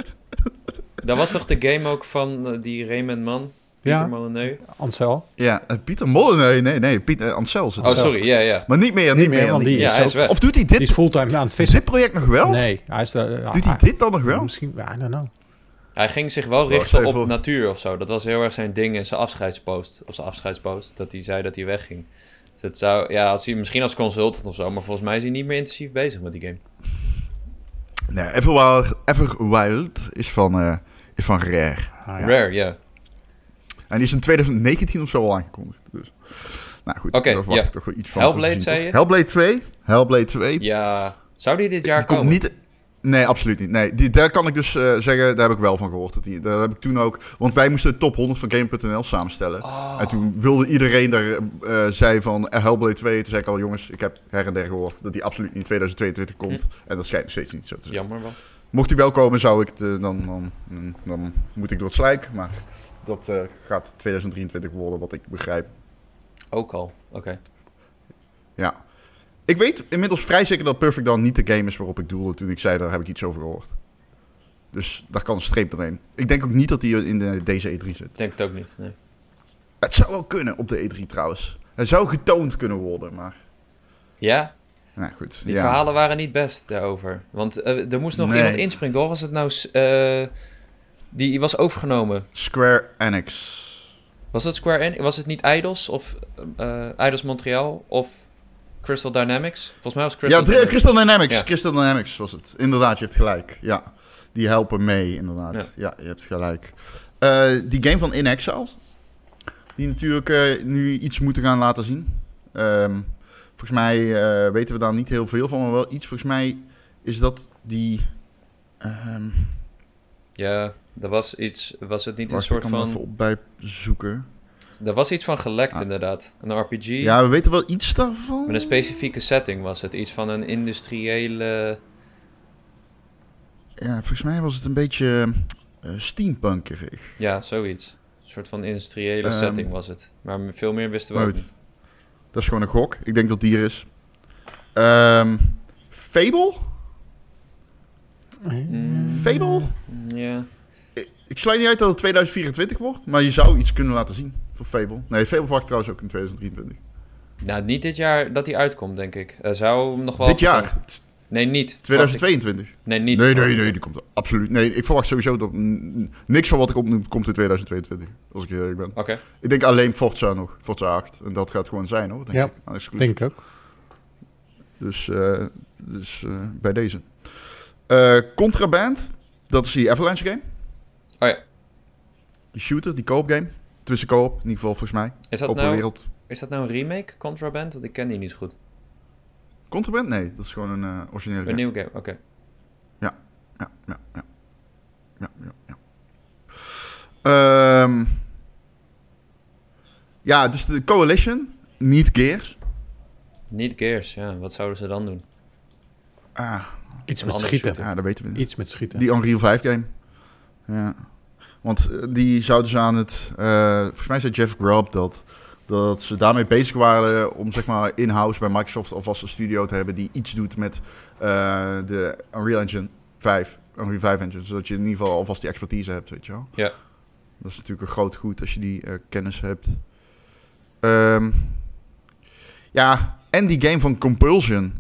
Dat was toch de game ook van eh, die Raymond Man? Pieter Ja. Molyneux? Ansel. Ja, eh, Pieter Molyneux. Nee, nee, Pieter uh, Ansel zit Oh, er. sorry, ja, ja. Maar niet meer, niet, meer, meer. want niet die meer. Ja, is hij ook- is weg. Of doet hij Die dit, is fulltime aan het vissen. dit project nog wel? Nee, hij is... Doet hij dit dan nog wel? Misschien, I don't know. Hij ging zich wel Oh, richten op natuur of zo. Dat was heel erg zijn ding in zijn afscheidspost. Of zijn afscheidspost. Dat hij zei dat hij wegging. Dus het zou, ja, als hij, misschien als consultant of zo. Maar volgens mij is hij niet meer intensief bezig met die game. Nee, Everwild, Everwild is van, eh, is van Rare. Ah, ja. Rare, ja. En die is in 2019 of zo al aangekondigd. Dus. Nou goed, Oké, daar verwacht ja. ik toch wel iets van. Hellblade, zei toch? je? Hellblade 2. Hellblade 2. Ja. Zou die dit jaar Die komt komen? niet... Nee, absoluut niet. Nee, die, daar kan ik dus eh, zeggen, daar heb ik wel van gehoord. Dat die, daar heb ik toen ook... Want wij moesten de top 100 van Game.nl samenstellen. Oh. En toen wilde iedereen daar, eh zei van eh, Hellblade 2. Toen zei ik al, jongens, ik heb her en der gehoord dat die absoluut niet in 2022 komt. En dat schijnt nog steeds niet zo te zijn. Jammer wel. Mocht die wel komen, zou ik het, eh, dan, dan, dan, dan moet ik door het slijk. Maar dat eh, gaat 2023 worden, wat ik begrijp. Ook al. Oké. Ja. Ik weet inmiddels vrij zeker dat Perfect dan niet de game is waarop ik doelde toen ik zei, daar heb ik iets over gehoord. Dus daar kan een streep doorheen. Ik denk ook niet dat hij in de, deze E3 zit. Ik denk het ook niet. Nee. Het zou wel kunnen op de E3 trouwens. Het zou getoond kunnen worden, maar... Ja, Nou goed. die ja. verhalen waren niet best daarover. Want eh, er moest nog Nee. iemand inspringen, toch? Was het nou... eh, die was overgenomen. Square Enix. Was het Square Enix? Was het niet Eidos? Of eh Eidos Montreal? Of Crystal Dynamics? Volgens mij was Crystal ja, Dynamics. Crystal Dynamics. Ja. Crystal Dynamics was het. Inderdaad, je hebt gelijk. Ja, die helpen mee, inderdaad. Ja, Ja. je hebt gelijk. Die game van In Exiles. Die natuurlijk nu iets moeten gaan laten zien. Ehm, volgens mij eh, weten we daar niet heel veel van, maar wel iets. Volgens mij is dat die... ehm Ja, er was iets... Was het niet wacht, een soort ik kan van... even op bij zoeken. Er was iets van gelekt Ah. inderdaad. Een RPG. Ja, we weten wel iets daarvan. Met een specifieke setting was het. Iets van een industriële... Ja, volgens mij was het een beetje eh steampunkerig. Ja, zoiets. Een soort van industriële Ehm, setting was het. Maar veel meer wisten we ook niet. Dat is gewoon een gok. Ik denk dat die er is. Ehm, Fable? Mm, Fable? Ja. Ik sluit niet uit dat het 2024 wordt, maar je zou iets kunnen laten zien voor Fable. Nee, Fable verwacht trouwens ook in 2023. Nou, niet dit jaar dat hij uitkomt, denk ik. Er zou hem nog wel... Dit jaar, Nee, niet. 2022. Verwacht ik. Nee, niet. Nee, nee, nee, ik. die komt er absoluut. Nee, ik verwacht sowieso dat niks van wat ik opnoem komt in 2022. Als ik heel eerlijk ben. Oké. Ik denk alleen Forza nog, Forza 8. En dat gaat gewoon zijn hoor, denk Ja, ik. exclusive. Denk ik ook. Dus, eh, dus eh, bij deze. Eh, Contraband, dat is die Avalanche game. Oh ja. Die shooter, die co-op game. Tussen co-op, in ieder geval volgens mij. Is dat, Open nou, wereld. is dat nou een remake, Contraband? Want ik ken die niet zo goed. Contraband? Nee, dat is gewoon een eh, originele Een nieuwe game, oké. Ja, ja, ja. Ja, ja, ja. Ehm, ja, dus de Coalition, niet Gears. Niet Gears, ja. Wat zouden ze dan doen? Ah, Iets met schieten. shooter. ja, dat weten we niet. Iets met schieten. Die Unreal 5 game. Ja. Want eh, die zouden ze aan het... eh, volgens mij zei Jeff Grubb dat, dat ze daarmee bezig waren om zeg maar in-house bij Microsoft alvast een studio te hebben die iets doet met eh, de Unreal Engine 5. Unreal 5 engine. Zodat je in ieder geval alvast die expertise hebt, weet je wel. Ja. Dat is natuurlijk een groot goed als je die eh, kennis hebt. Ehm, ja, en die game van Compulsion.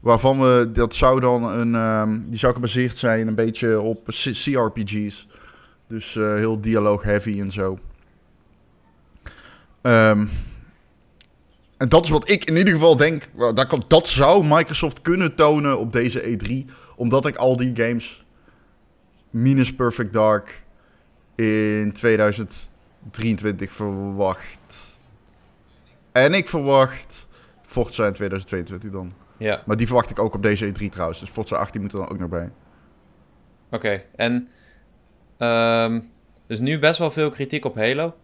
Waarvan we, dat zou dan een, ehm, die zou gebaseerd zijn een beetje op CRPG's. Dus eh, heel dialoog heavy en zo. Ehm, en dat is wat ik in ieder geval denk, dat, kan, dat zou Microsoft kunnen tonen op deze E3. Omdat ik al die games, minus Perfect Dark, in 2023 verwacht. En ik verwacht Forza in 2022 dan. Ja, Maar die verwacht ik ook op deze E3 trouwens. Dus Forza 18 moet er dan ook nog bij. oké. En... ehm dus nu best wel veel kritiek op Halo.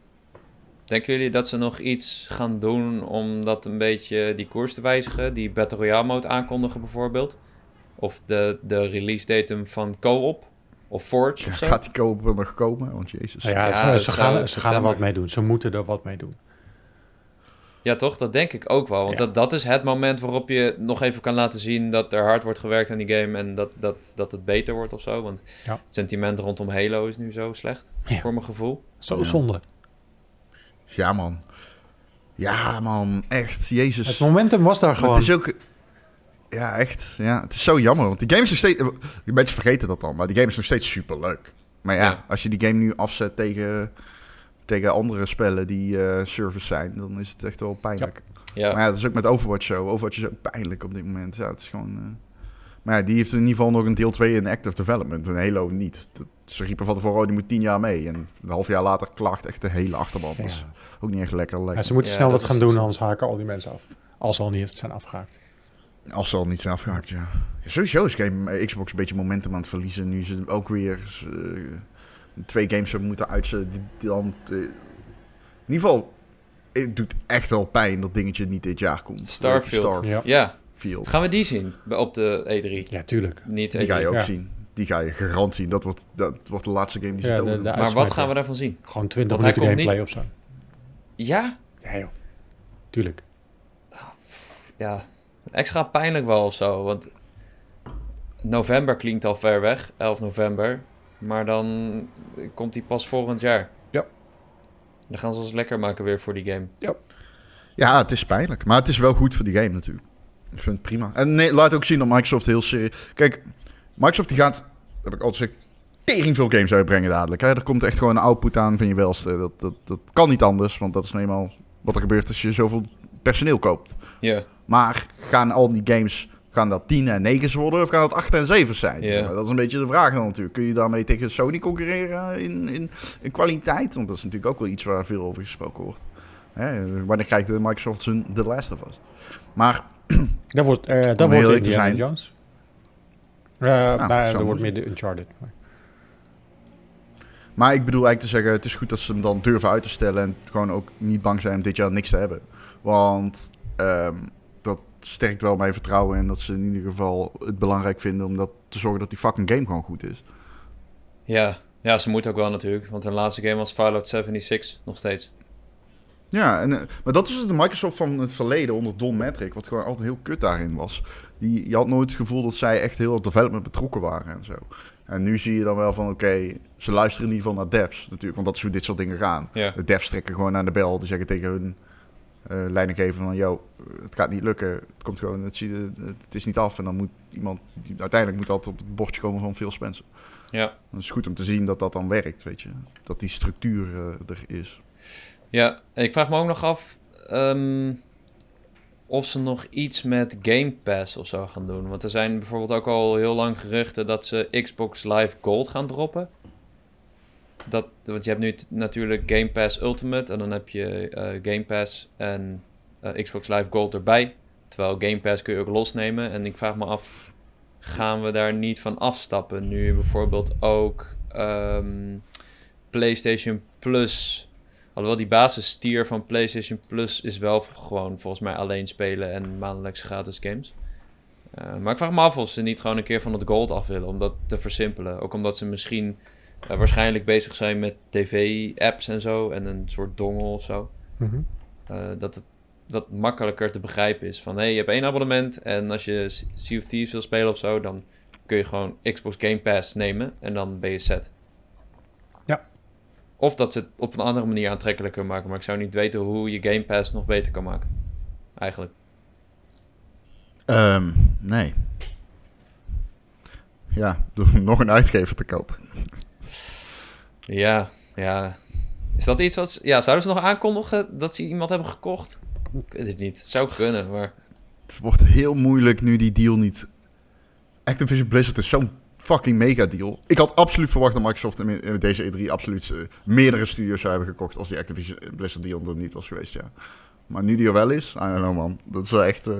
Denken jullie dat ze nog iets gaan doen om dat een beetje die koers te wijzigen? Die Battle Royale mode aankondigen bijvoorbeeld? Of de, de release datum van Co-op? Of Forge of zo? Gaat die koop wel nog komen? Want jezus. Nou ja, Ja, ze, gaan, ze gaan er wat mee doen. Ze moeten er wat mee doen. Ja, toch? Dat denk ik ook wel. Want Ja. dat, dat is het moment waarop je nog even kan laten zien dat er hard wordt gewerkt aan die game en dat, dat, dat het beter wordt of zo. Want Ja. het sentiment rondom Halo is nu zo slecht, Ja. voor mijn gevoel. Zo Ja. zonde. Ja, man. Ja, man. Echt. Jezus. Het momentum was daar Maar gewoon. het is ook... Ja, echt. Ja, het is zo jammer. Want die game is nog steeds... Mensen vergeten dat dan. Maar die game is nog steeds super leuk. Maar ja, Ja. als je die game nu afzet tegen, tegen andere spellen die eh service zijn... dan is het echt wel pijnlijk. Ja, Maar ja, dat is ook met Overwatch zo. Overwatch is ook pijnlijk op dit moment. Ja, het is gewoon... eh, Maar ja, die heeft in ieder geval nog een deel 2 in active development. En Halo niet. Dat, ze riepen van tevoren, oh, die moet 10 jaar mee. En een half jaar later klaagt echt de hele achterban. Dat is Ja. ook niet echt lekker. lekker. Ja, ze moeten Ja, snel dat wat gaan doen, anders haken al die mensen af. Als ze al niet zijn afgehaakt. Als ze al niet zijn afgehaakt, ja. Sowieso is game, Xbox een beetje momentum aan het verliezen. Nu ze ook weer eh, twee games hebben moeten uitzetten. Die, die dan, eh, in ieder geval, het doet echt wel pijn dat dingetje niet dit jaar komt. Starfield. Ja, ja. Starfield. Gaan we die zien op de E3? ja tuurlijk. Niet Die ga je E3. ook Ja. zien. Die ga je garant zien. Dat wordt, dat wordt de laatste game die ze Ja, de- tonen. de- Maar wat gaan we daarvan zien? Gewoon 20 Want hij minuten komt gameplay niet- of zo. Ja? Ja joh. Tuurlijk. Ja. Extra pijnlijk wel of zo, want november klinkt al ver weg, 11 november. Maar dan komt die pas volgend jaar. Ja. Dan gaan ze ons lekker maken weer voor die game. Ja, het is pijnlijk. Maar het is wel goed voor die game natuurlijk. Ik vind het prima. En nee, laat ook zien dat Microsoft heel serieus... Kijk, Microsoft die gaat, heb ik altijd gezegd, tering veel games uitbrengen dadelijk. Hè? Er komt echt gewoon een output aan van je welste. Dat, dat, dat kan niet anders, want dat is nou eenmaal wat er gebeurt als je zoveel personeel koopt. Ja. Maar gaan al die games, gaan dat 10 en 9 worden of gaan dat 8 en 7 zijn? Ja. Zeg maar, Dat is een beetje de vraag dan natuurlijk. Kun je daarmee tegen Sony concurreren in, in, in kwaliteit? Want dat is natuurlijk ook wel iets waar veel over gesproken wordt. Hè? Wanneer krijgt Microsoft zijn The Last of Us? Maar Dat wordt, eh dat wordt Indiana zijn. Jones. Eh nou, zou dat wordt meer de Uncharted. maar- Maar ik bedoel eigenlijk te zeggen, het is goed dat ze hem dan durven uit te stellen en gewoon ook niet bang zijn om dit jaar niks te hebben. Want ehm, dat sterkt wel mijn vertrouwen en dat ze in ieder geval het belangrijk vinden om dat te zorgen dat die fucking game gewoon goed is. Ja. ja, ze moeten ook wel natuurlijk. Want hun laatste game was Fallout 76 nog steeds. Ja, en, eh, maar dat is de Microsoft van het verleden onder Don Matrick, wat gewoon altijd heel kut daarin was. Die, je had nooit het gevoel dat zij echt heel op development betrokken waren en zo. En nu zie je dan wel van, oké, ze luisteren in ieder geval naar devs natuurlijk, want dat is hoe dit soort dingen gaan. Ja. De devs trekken gewoon aan de bel. Die zeggen tegen hun eh leidinggever van... Yo, het gaat niet lukken. Het, komt gewoon, het, het is niet af. En dan moet iemand... uiteindelijk moet dat op het bordje komen van Phil Spencer. Ja. Het is goed om te zien dat dat dan werkt, weet je. Dat die structuur eh, er is. Ja, ik vraag me ook nog af ehm, of ze nog iets met Game Pass of zo gaan doen. Want er zijn bijvoorbeeld ook al heel lang geruchten dat ze Xbox Live Gold gaan droppen. Dat, want je hebt nu natuurlijk Game Pass Ultimate en dan heb je eh, Game Pass en eh, Xbox Live Gold erbij. Terwijl Game Pass kun je ook losnemen. En ik vraag me af, gaan we daar niet van afstappen? Nu bijvoorbeeld ook ehm, PlayStation Plus Alhoewel die basistier van PlayStation Plus is wel gewoon volgens mij alleen spelen en maandelijks gratis games. Eh, maar ik vraag me af of ze niet gewoon een keer van het gold af willen om dat te versimpelen. Ook omdat ze misschien eh, waarschijnlijk bezig zijn met tv-apps en zo en een soort dongle of zo. Eh, dat het wat makkelijker te begrijpen is. Van hé, hey, je hebt één abonnement en als je Sea of Thieves wil spelen of zo, dan kun je gewoon Xbox Game Pass nemen en dan ben je set. Of dat ze het op een andere manier aantrekkelijker maken, maar ik zou niet weten hoe je Game Pass nog beter kan maken. Eigenlijk. Ehm, nee. Ja, door nog een uitgever te kopen. Ja, ja. Is dat iets wat... ze- Ja, zouden ze nog aankondigen dat ze iemand hebben gekocht? Ik weet het niet. Het zou kunnen, maar... Het wordt heel moeilijk nu die deal niet... Activision Blizzard is zo'n fucking mega deal. Ik had absoluut verwacht dat Microsoft in in deze E3 absoluut eh, meerdere studios zou hebben gekocht als die Activision Blizzard deal er niet was geweest, ja. Maar nu die er wel is, I don't know man. Dat is wel echt... eh,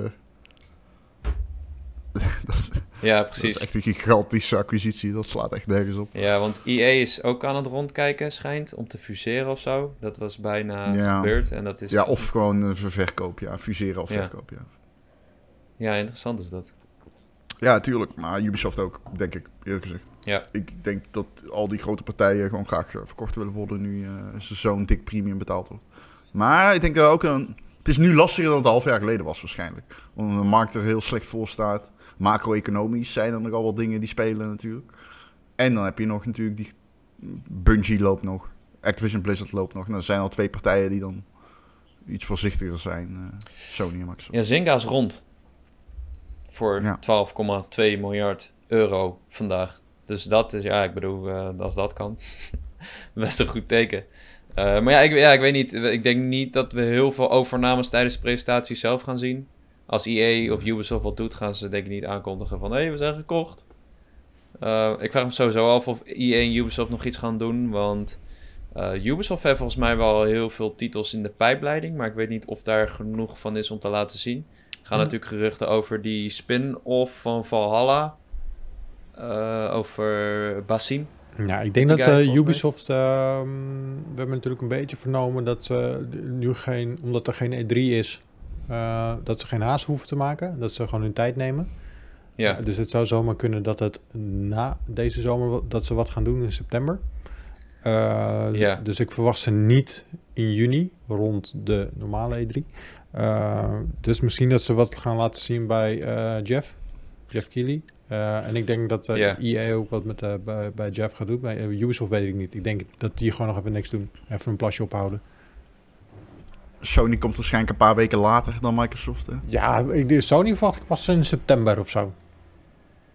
dat, is, Ja, dat precies. is echt een gigantische acquisitie. Dat slaat echt nergens op. Ja, want EA is ook aan het rondkijken, schijnt, om te fuseren of zo. Dat was bijna Ja. gebeurd en dat is... Ja, of gewoon een verkoop, ja. Fuseren of Ja. verkoop, ja. Ja, interessant is dat. Ja, tuurlijk. Maar Ubisoft ook, denk ik, eerlijk gezegd. Ja. Ik denk dat al die grote partijen gewoon graag eh, verkocht willen worden nu eh, ze zo'n dik premium betaald wordt. Maar ik denk dat ook een... Het is nu lastiger dan het een half jaar geleden was waarschijnlijk. Omdat de markt er heel slecht voor staat. Macro-economisch zijn er nogal wat dingen die spelen natuurlijk. En dan heb je nog natuurlijk die... Bungie loopt nog. Activision Blizzard loopt nog. En er zijn al twee partijen die dan iets voorzichtiger zijn. eh, Sony en Microsoft. Ja, Zynga is rond. Voor Ja. 12,2 miljard euro vandaag. Dus dat is, ja, ik bedoel, eh, als dat kan. Best een goed teken. Eh, maar ja ik, ja, ik weet niet. Ik denk niet dat we heel veel overnames tijdens de presentatie zelf gaan zien. Als EA of Ubisoft wat doet, gaan ze denk ik niet aankondigen van... Hé, hey, we zijn gekocht. Eh, ik vraag me sowieso af of EA en Ubisoft nog iets gaan doen. Want Ubisoft heeft volgens mij wel heel veel titels in de pijpleiding. Maar ik weet niet of daar genoeg van is om te laten zien. Gaan Ja. natuurlijk geruchten over die spin-off van Valhalla. Eh, over Basim. Ja, ik denk dat eh. Ubisoft, ehm, we hebben natuurlijk een beetje vernomen dat ze nu geen, omdat er geen E3 is, eh, dat ze geen haast hoeven te maken. Dat ze gewoon hun tijd nemen. Ja, dus het zou zomaar kunnen dat het na deze zomer, dat ze wat gaan doen in september. Ja. Dus ik verwacht ze niet in juni, rond de normale E3. Eh, dus misschien dat ze wat gaan laten zien bij eh, Jeff. Jeff Keighley. Eh, en ik denk dat eh, Ja. EA ook wat met, eh, bij, bij Jeff gaat doen. Bij Ubisoft weet ik niet. Ik denk dat die gewoon nog even niks doen. Even een plasje ophouden. Sony komt waarschijnlijk een paar weken later dan Microsoft. Hè? Ja, Sony verwacht ik pas in september of zo.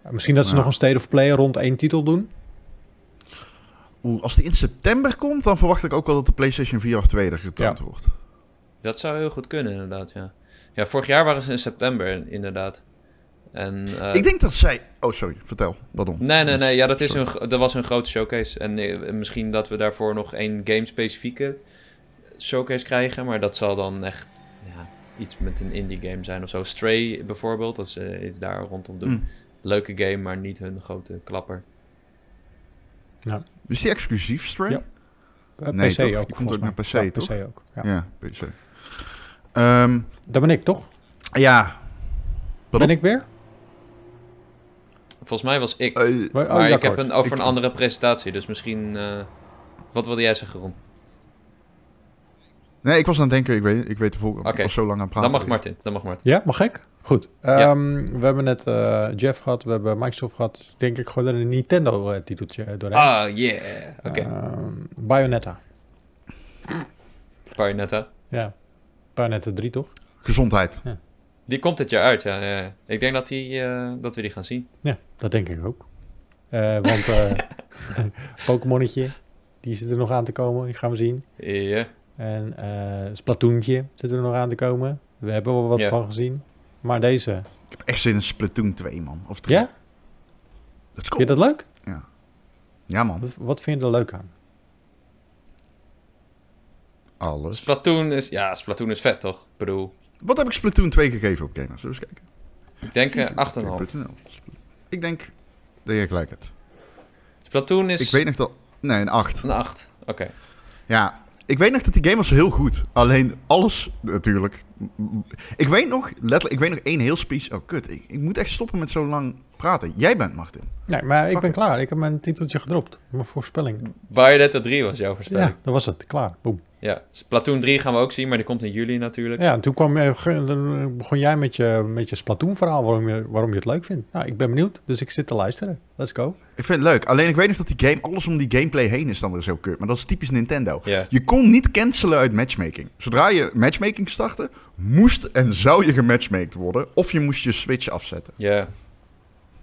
Misschien dat ze nog een State of Play rond één titel doen. Oeh, als die in september komt, dan verwacht ik ook wel dat de PlayStation 4 2 er getoond wordt. Dat zou heel goed kunnen, inderdaad, ja. Ja, vorig jaar waren ze in september, inderdaad. En, eh, Ik denk dat zij... Oh, sorry. Vertel. Pardon. Nee, nee, nee. Ja, dat, is Sorry. een, dat was een grote showcase. En eh, misschien dat we daarvoor nog één game-specifieke showcase krijgen. Maar dat zal dan echt ja, iets met een indie game zijn of zo. Stray bijvoorbeeld, dat ze iets daar rondom doen. Mm. Leuke game, maar niet hun grote klapper. Is die exclusief, Stray? Ja. Eh, Nee, PC toch? Die ook. komt volgens ook naar mij. PC, Ja, toch? PC ook. Ja. Ja, PC. Ehm, Dat ben ik toch? ja. Pardon? Ben ik weer? Volgens mij was ik. Eh, Oh, maar ja, ik heb een, over Ik- een andere presentatie, dus misschien... eh, wat wilde jij zeggen, Ron? nee, ik was aan het denken. Ik weet, ik weet de volgende. Ik was zo lang aan het praten. Dan mag Martin, dan mag Martin. Ja, mag ik? Goed. Ja. Ehm, We hebben net eh, Jeff gehad, we hebben Microsoft gehad. Dus denk ik gewoon er een Nintendo-titeltje doorheen. Ah, yeah. Oké, Ehm, Bayonetta. Bayonetta. Ja. Bayonetta 3, toch? Gezondheid. Die komt dit jaar uit, ja. ja, ja. Ik denk dat, die, eh, dat we die gaan zien. Ja, dat denk ik ook. Eh, want eh Pokémonnetje, die zit er nog aan te komen. Die gaan we zien. Ja. En eh Splatoentje zit er nog aan te komen. We hebben er wel wat Ja. van gezien. Maar deze... Ik heb echt zin in Splatoon 2, man. Of 3. Ja? Let's Vind je dat leuk? Ja, man. Wat, wat vind je er leuk aan? Alles. Splatoon is, ja, Splatoon is vet, toch? Ik bedoel, Wat heb ik Splatoon 2 gegeven op Gamer? Zullen we eens kijken? ik denk eh, 8,5. Gamer.nl. Ik denk dat je gelijk hebt. Splatoon is Ik weet nog dat... Nee, een 8. een 8. Oké. Ja, ik weet nog dat die game was heel goed. Alleen alles, natuurlijk. Ik weet nog, letterlijk, ik weet nog één heel spies... Oh, kut. Ik, ik moet echt stoppen met zo lang praten. Jij bent Martin. Nee, maar ik ben it. klaar. Ik heb mijn titeltje gedropt. Mijn voorspelling. Bayonetta 3 was jouw voorspelling. Ja, dat was het. Klaar. Boom. Ja. Splatoon 3 gaan we ook zien, maar die komt in juli natuurlijk. Ja, en toen kwam, eh, begon jij met je, met je Splatoon-verhaal waarom je, waarom je het leuk vindt. Nou, ik ben benieuwd, dus ik zit te luisteren. Let's go. Ik vind het leuk. Alleen ik weet nog dat die game, alles om die gameplay heen is dan weer zo kut. Maar dat is typisch Nintendo. Je kon niet cancelen uit matchmaking. Zodra je matchmaking startte, moest en zou je gematchmaked worden. Of je moest je Switch afzetten. Ja.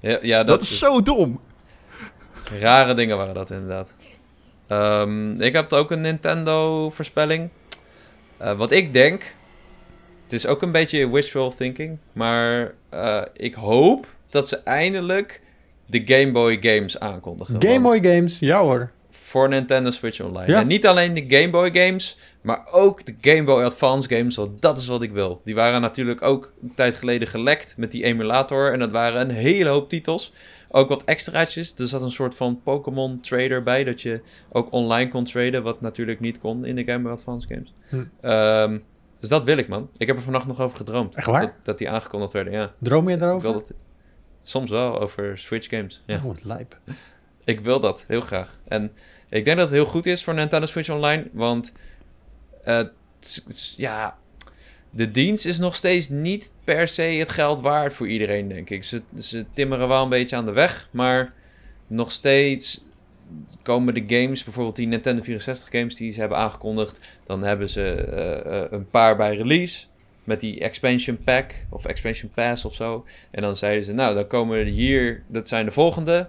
Ja, ja dat, Dat, is zo dom. Rare dingen waren dat inderdaad. Ehm, ik heb ook een Nintendo-voorspelling. Eh, wat ik denk. Het is ook een beetje wishful thinking. Maar eh, ik hoop dat ze eindelijk de Game Boy games aankondigen. Game Boy Games, ja hoor. Voor Nintendo Switch Online. Ja. En niet alleen de Game Boy games, maar ook de Game Boy Advance games. Want dat is wat ik wil. Die waren natuurlijk ook een tijd geleden gelekt met die emulator. En dat waren een hele hoop titels. Ook wat extraatjes. Er zat een soort van Pokémon trader bij. Dat je ook online kon traden. Wat natuurlijk niet kon in de Game Boy Advance games. Hm. Ehm, dus dat wil ik, man. Ik heb er vannacht nog over gedroomd. Echt waar? Dat, dat die aangekondigd werden, ja. Droom je Ik wil erover? dat... Soms wel, over Switch games. Ja. Oh, wat lijp. Ik wil dat, heel graag. En ik denk dat het heel goed is voor Nintendo Switch Online, want ja, de dienst is nog steeds niet per se het geld waard voor iedereen, denk ik. Ze, ze timmeren wel een beetje aan de weg, maar nog steeds komen de games, bijvoorbeeld die Nintendo 64 games die ze hebben aangekondigd, dan hebben ze eh, eh, een paar bij release. Met die expansion pack of expansion pass of zo. En dan zeiden ze, nou, dan komen er hier, dat zijn de volgende.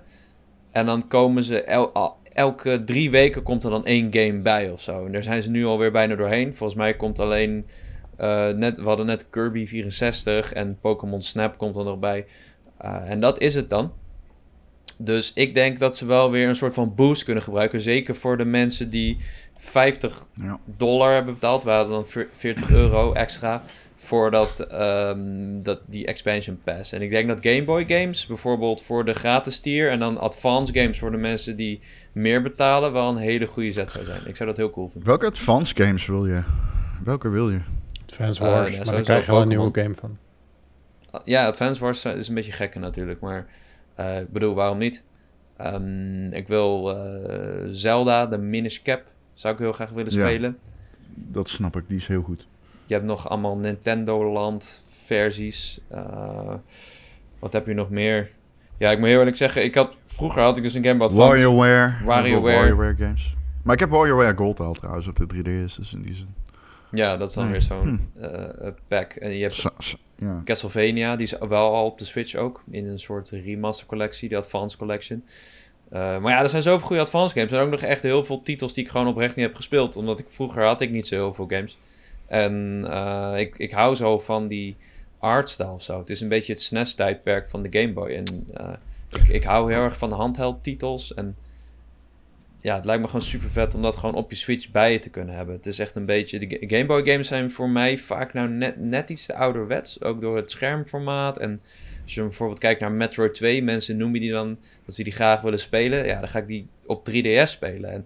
En dan komen ze el- elke drie weken komt er dan één game bij of zo. En daar zijn ze nu alweer bijna doorheen. Volgens mij komt alleen. eh, net, we hadden net Kirby 64 en Pokémon Snap komt er nog bij. Eh, en dat is het dan. Dus ik denk dat ze wel weer een soort van boost kunnen gebruiken. Zeker voor de mensen die 50 Ja. dollar hebben betaald. We hadden dan veer- 40 euro extra voor dat, ehm, dat, die expansion pass. En ik denk dat Game Boy games, bijvoorbeeld voor de gratis tier... en dan advance games voor de mensen die meer betalen... wel een hele goede zet zou zijn. Ik zou dat heel cool vinden. Welke advance games wil je? Welke wil je? Fans Eh, Wars, ja, maar dan sowieso krijg je wel een nieuwe game van. Ja, Advance Wars is een beetje gekker natuurlijk, maar eh, ik bedoel, waarom niet? Ehm, ik wil eh, Zelda, de Minish Cap, zou ik heel graag willen Ja. spelen. Dat snap ik, die is heel goed. Je hebt nog allemaal Nintendo Land versies. Eh, Wat heb je nog meer? Ja, ik moet heel eerlijk zeggen, ik had, vroeger had ik dus een Game Boy Advance. WarioWare. WarioWare. WarioWare games. Maar ik heb WarioWare Gold al trouwens op de 3DS, dus in die zin. Ja, dat is dan Nee. weer zo'n eh, pack. En je hebt ja. Castlevania, die is wel al op de Switch ook. In een soort remaster collectie, de Advance Collection. Eh, maar ja, er zijn zoveel goede Advance games. Er zijn ook nog echt heel veel titels die ik gewoon oprecht niet heb gespeeld. Omdat ik vroeger had ik niet zo heel veel games. En eh, ik, ik hou zo van die artstyle of zo. Het is een beetje het SNES-tijdperk van de Game Boy. En eh, ik, ik hou heel erg van de handheld titels. En ja, het lijkt me gewoon super vet om dat gewoon op je Switch bij je te kunnen hebben. Het is echt een beetje... De Ga- Game Boy games zijn voor mij vaak nou net, net iets te ouderwets. Ook door het schermformaat. En als je bijvoorbeeld kijkt naar Metroid 2, mensen noemen die dan dat ze die graag willen spelen. Ja, dan ga ik die op 3DS spelen. En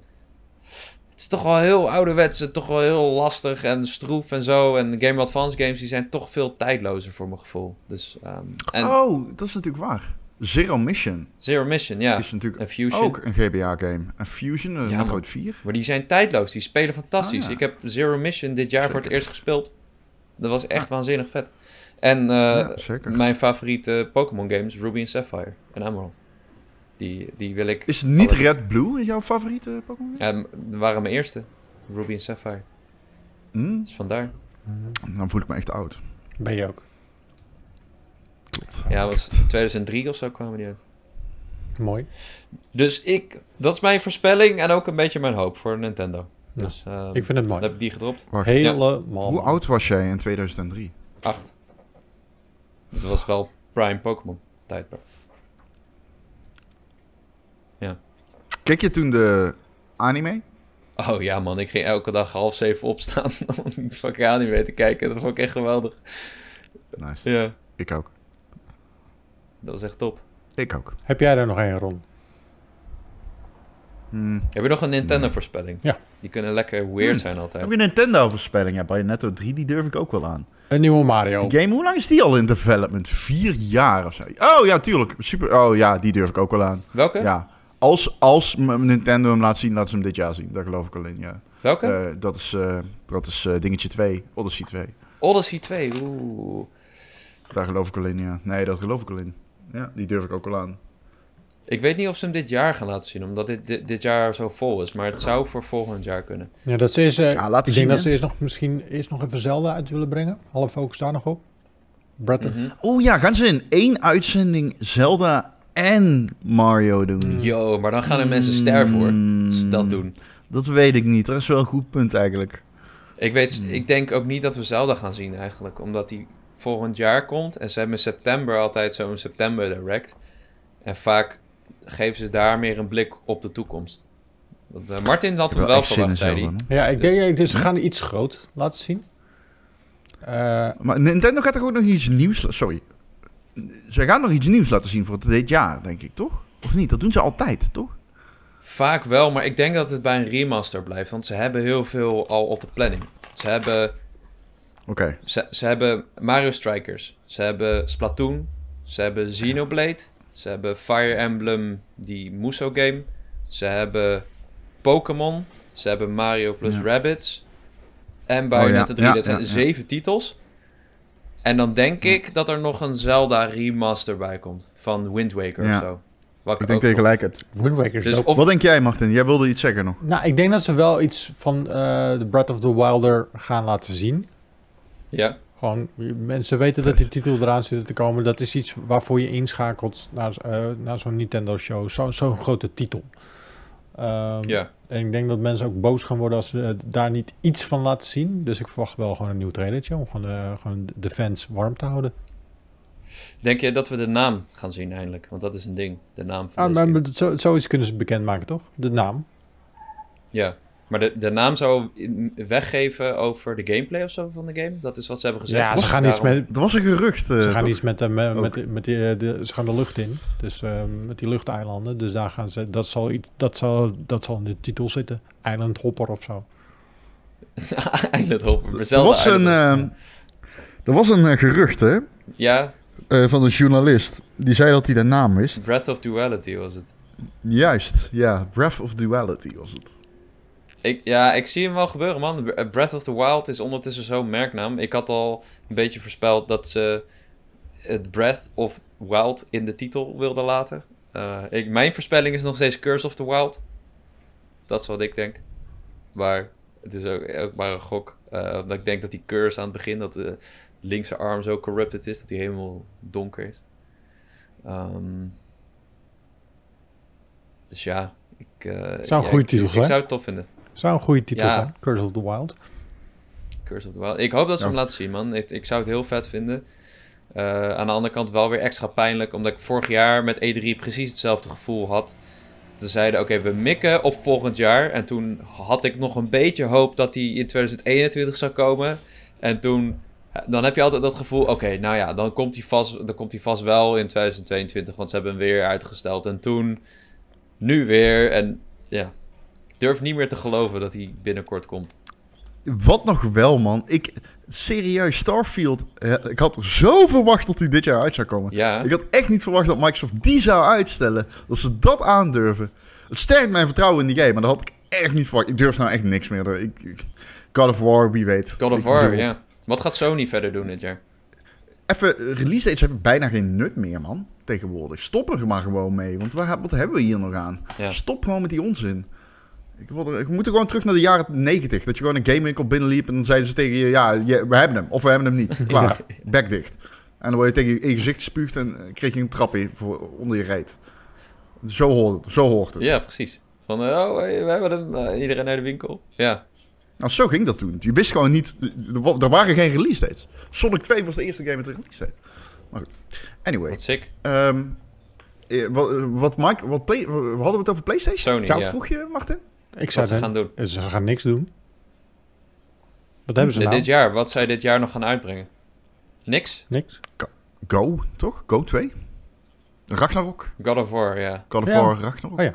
het is toch wel heel ouderwets en toch wel heel lastig en stroef en zo. En Game Advance games die zijn toch veel tijdlozer voor mijn gevoel. Dus, ehm, en Oh, dat is natuurlijk waar. Zero Mission Zero Mission, ja. is natuurlijk En Fusion. ook een GBA-game. En Fusion, uh, Ja, Metroid 4. Maar die zijn tijdloos. Die spelen fantastisch. Ah, ja. Ik heb Zero Mission dit jaar voor het eerst gespeeld. Dat was echt waanzinnig vet. En eh, ja, mijn favoriete Pokémon games, Ruby en Sapphire en Emerald. Die, die wil ik... Is het niet alle- Red Blue jouw favoriete Pokémon? Ja, m- waren mijn eerste. Ruby en Sapphire. Hm? Dus vandaar. Dan voel ik me echt oud. Ben je ook. Klopt. Ja, was 2003 of zo kwamen die uit. Mooi. Dus ik... Dat is mijn voorspelling en ook een beetje mijn hoop voor Nintendo. Ja, Dus ehm, Ik vind het dan mooi. heb ik die gedropt. Wacht, Helemaal. hoe oud was jij in 2003? Acht. Dus dat was wel prime Pokémon tijdperk. Keek je toen de anime? Oh ja man, ik ging elke dag half zeven opstaan om die fucking anime te kijken. Dat vond ik echt geweldig. Nice. Ja, Ik ook. dat was echt top. Ik ook. Heb jij er nog één, Ron? Hm. Heb je nog een Nintendo voorspelling? Ja. Die kunnen lekker weird Hmm. zijn altijd. Heb je een Nintendo-voorspelling? Ja, Bayonetta 3, die durf ik ook wel aan. Een nieuwe Mario. Die game, hoe lang is die al in development? Vier jaar of zo? Oh ja, tuurlijk. Super. Oh ja, die durf ik ook wel aan. Welke? Ja. Als, als Nintendo hem laat zien, laten ze hem dit jaar zien. Daar geloof ik alleen, ja. Welke? Eh, dat is, eh, dat is eh, dingetje 2, Odyssey 2. Odyssey 2, oeh. Daar geloof ik alleen, ja. Nee, dat geloof ik alleen. Ja, die durf ik ook wel aan. Ik weet niet of ze hem dit jaar gaan laten zien, omdat dit, dit, dit jaar zo vol is. Maar het zou voor volgend jaar kunnen. Ja, dat ze eerst, Ja, ik denk zien, dat ze eerst nog, misschien eerst nog even Zelda uit willen brengen. Alle focus daar nog op. Mhm. Oh ja, gaan ze in één uitzending Zelda en Mario doen? Yo, maar dan gaan er mensen sterven hoor. Als ze dat doen. Dat weet ik niet. Dat is wel een goed punt eigenlijk. Ik, weet, Hmm. ik denk ook niet dat we Zelda gaan zien eigenlijk. Omdat die volgend jaar komt. En ze hebben in september altijd zo'n september direct. En vaak geven ze daar meer een blik op de toekomst. Want, eh, Martin had hem wel verwacht, zei hij. Ja, ik Dus- denk dus ze gaan iets groot laten zien. Eh, Maar Nintendo gaat toch ook nog iets nieuws... Sorry. Ze gaan nog iets nieuws laten zien voor dit jaar, denk ik, toch? Of niet? Dat doen ze altijd, toch? Vaak wel, maar ik denk dat het bij een remaster blijft. Want ze hebben heel veel al op de planning. Ze hebben, Oké. ze, ze hebben Mario Strikers. Ze hebben Splatoon. Ze hebben Xenoblade. Ze hebben Fire Emblem, die Muso game. Ze hebben Pokémon. Ze hebben Mario plus Ja. Rabbids. En Bayonetta ja. 3. Ja, dat zijn zeven titels. En dan denk ik dat er nog een Zelda remaster bij komt. Van Wind Waker Ja. of zo. Wat Ik denk ook dat je tof- gelijk hebt. Wind Waker is Dus of, Wat denk jij, Martin? Jij wilde iets zeggen nog. Nou, ik denk dat ze wel iets van eh The Breath of the Wilder gaan laten zien. ja, Gewoon, mensen weten dat die titel eraan zit te komen. Dat is iets waarvoor je inschakelt naar, eh, naar zo'n Nintendo-show. Zo- Zo'n grote titel. Ehm, ja. En ik denk dat mensen ook boos gaan worden als ze eh, daar niet iets van laten zien. Dus ik verwacht wel gewoon een nieuw trailertje om gewoon, eh, gewoon de fans warm te houden. Denk je dat we de naam gaan zien eindelijk? Want dat is een ding, de naam van Ah, maar zo, zoiets kunnen ze bekendmaken, toch? De naam. Ja, maar de, de naam zou weggeven over de gameplay of zo van de game? Dat is wat ze hebben gezegd. Ja, ze gaan iets met, Er was een gerucht. eh, Ze gaan toch? iets met, de, met, met, met die, eh, de, ze gaan de lucht in. Dus eh, met die luchteilanden. Dus daar gaan ze, dat zal, iets- dat zal, dat zal in de titel zitten. Island Hopper of zo. Island Hopper, maar Er was een, Island eh, er was een eh, gerucht, hè? Ja, eh, van een journalist. Die zei dat hij de naam wist. Breath of Duality was het. Juist, ja. Breath of Duality was het. Ik, ja, ik zie hem wel gebeuren, man. Eh, Breath of the Wild is ondertussen zo'n merknaam. Ik had al een beetje voorspeld dat ze het Breath of Wild in de titel wilden laten. Eh, ik, mijn voorspelling is nog steeds Curse of the Wild. Dat is wat ik denk. Maar het is ook, ook maar een gok. Eh, omdat ik denk dat die Curse aan het begin, dat de linkse arm zo corrupted is, dat hij helemaal donker is. Ehm, dus ja, ik, eh, Zou een ja, goede ik- titel ik, zijn. zou het tof vinden. Zou een goede titel Ja. zijn. Curse of the Wild. Curse of the Wild. Ik hoop dat ze Ja. hem laten zien, man. Ik, ik zou het heel vet vinden. Eh, aan de andere kant wel weer extra pijnlijk, omdat ik vorig jaar met E3 precies hetzelfde gevoel had. Ze zeiden, oké, we mikken op volgend jaar. En toen had ik nog een beetje hoop dat hij in 2021 zou komen. En toen, dan heb je altijd dat gevoel, oké, nou ja, dan komt hij vast, dan komt hij vast wel in 2022, want ze hebben hem weer uitgesteld. En toen, nu weer. En ja, durf niet meer te geloven dat hij binnenkort komt. Wat nog wel, man. Ik, serieus, Starfield. Ik had zo verwacht dat hij dit jaar uit zou komen. Ja, Ik had echt niet verwacht dat Microsoft die zou uitstellen. Dat ze dat aandurven. Het sterkt mijn vertrouwen in die game, maar dat had ik echt niet verwacht. Ik durf nou echt niks meer. Ik, ik- God of War, wie weet. God of Ik War, bedoel, ja. Wat gaat Sony verder doen dit jaar? Even, release dates hebben bijna geen nut meer, man. Tegenwoordig. Stop er maar gewoon mee. Want waar, wat hebben we hier nog aan? Ja. Stop gewoon met die onzin. Ik, ik moet er gewoon terug naar de jaren 90. Dat je gewoon een gamewinkel binnenliep en dan zeiden ze tegen je... Ja, je- we hebben hem. Of we hebben hem niet. Klaar. Bek dicht. En dan word je tegen je, in je gezicht gespuugd en kreeg je een trapje voor onder je reet. Zo hoort het. Zo hoort het. Ja, precies. Van, eh, oh, we hebben hem. eh, iedereen naar de winkel. Ja, Nou, zo ging dat toen. Je wist gewoon niet... Er, wa- er waren geen release dates. Sonic 2 was de eerste game met een release date. Maar goed. Anyway. wat sick. Ehm, eh, wat, wat, Mike, wat play, hadden we het over PlayStation? Sony, ja. vroeg je, Martin? Ik zou Wat ze gaan doen. Ze gaan niks doen. Wat hebben ze Dit- nou? Dit jaar, wat zij dit jaar nog gaan uitbrengen? Niks? Niks. Go, toch? Go 2? Ragnarok? God of War, ja. God of Ja. War, Ragnarok? Oh ja.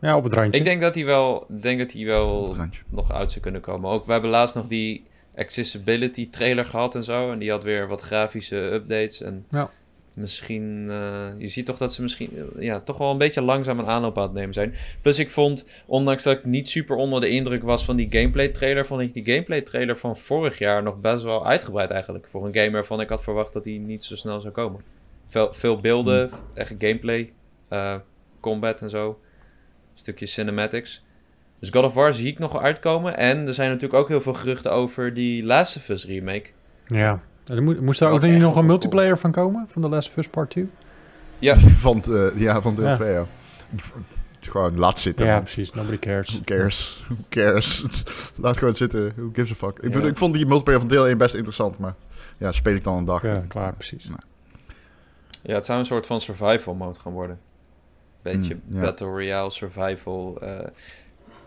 Ja, op het randje. Ik denk dat hij wel, denk dat hij Op wel nog uit zou kunnen komen. Ook, we hebben laatst nog die accessibility trailer gehad en zo. En die had weer wat grafische updates. En Ja. Misschien, eh, je ziet toch dat ze misschien, eh, ja, toch wel een beetje langzaam een aanloop aan het nemen zijn. Plus ik vond, ondanks dat ik niet super onder de indruk was van die gameplay trailer, vond ik die gameplay trailer van vorig jaar nog best wel uitgebreid eigenlijk. Voor een game waarvan ik had verwacht dat die niet zo snel zou komen. Veel, veel beelden, echt gameplay, eh, combat en zo. Stukje cinematics. Dus God of War zie ik nog wel uitkomen. En er zijn natuurlijk ook heel veel geruchten over die Last of Us remake. Ja. Er moest er ook niet nog een multiplayer van komen? Van The Last of Us Part 2? Ja, Van, eh, ja, van deel Ja. 2, ja. Gewoon, laat zitten. Ja, man. precies. Nobody cares. Who cares? Who cares? laat gewoon zitten. Who gives a fuck? Ik, bedoel, ik vond die multiplayer van deel 1 best interessant, maar... Ja, speel ik dan een dag. Ja, klaar, precies. ja, het zou een soort van survival mode gaan worden. Beetje Hmm. Battle Royale survival. eh,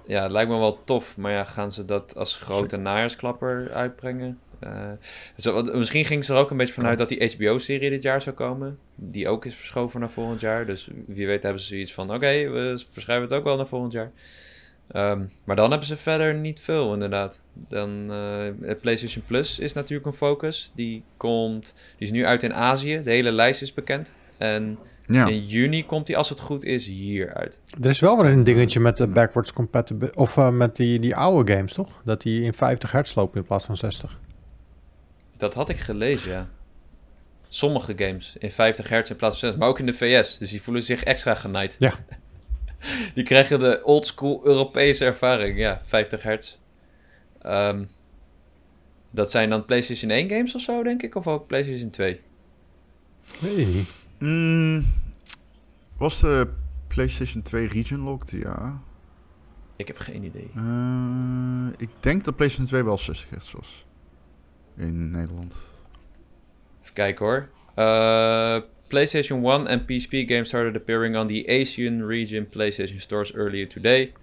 ja, het lijkt me wel tof. Maar ja, gaan ze dat als grote najaarsklapper uitbrengen? Eh, zo, misschien ging ze er ook een beetje vanuit dat die HBO-serie dit jaar zou komen. Die ook is verschoven naar volgend jaar. Dus wie weet hebben ze zoiets van... Oké, we verschuiven het ook wel naar volgend jaar. Ehm, maar dan hebben ze verder niet veel, inderdaad. Dan, eh, PlayStation Plus is natuurlijk een focus. Die, komt, die is nu uit in Azië. De hele lijst is bekend. En Ja. in juni komt die, als het goed is, hier uit. Er is wel weer een dingetje met de backwards compatibility. Of eh, met die, die oude games, toch? Dat die in 50 hertz lopen in plaats van 60. Dat had ik gelezen, ja. Sommige games in 50 hertz in plaats van 60, maar ook in de VS. Dus die voelen zich extra genaaid. Ja. Die krijgen de oldschool Europese ervaring, ja, 50 hertz. Ehm, dat zijn dan PlayStation 1 games of zo, denk ik, of ook PlayStation 2? Nee. Mm, was de PlayStation 2 region locked? Ja. Ik heb geen idee. Eh, ik denk dat PlayStation 2 wel 60 hertz was. In Nederland. Even kijken hoor. Eh, PlayStation 1 and PSP games started appearing on the Asian region PlayStation stores earlier today.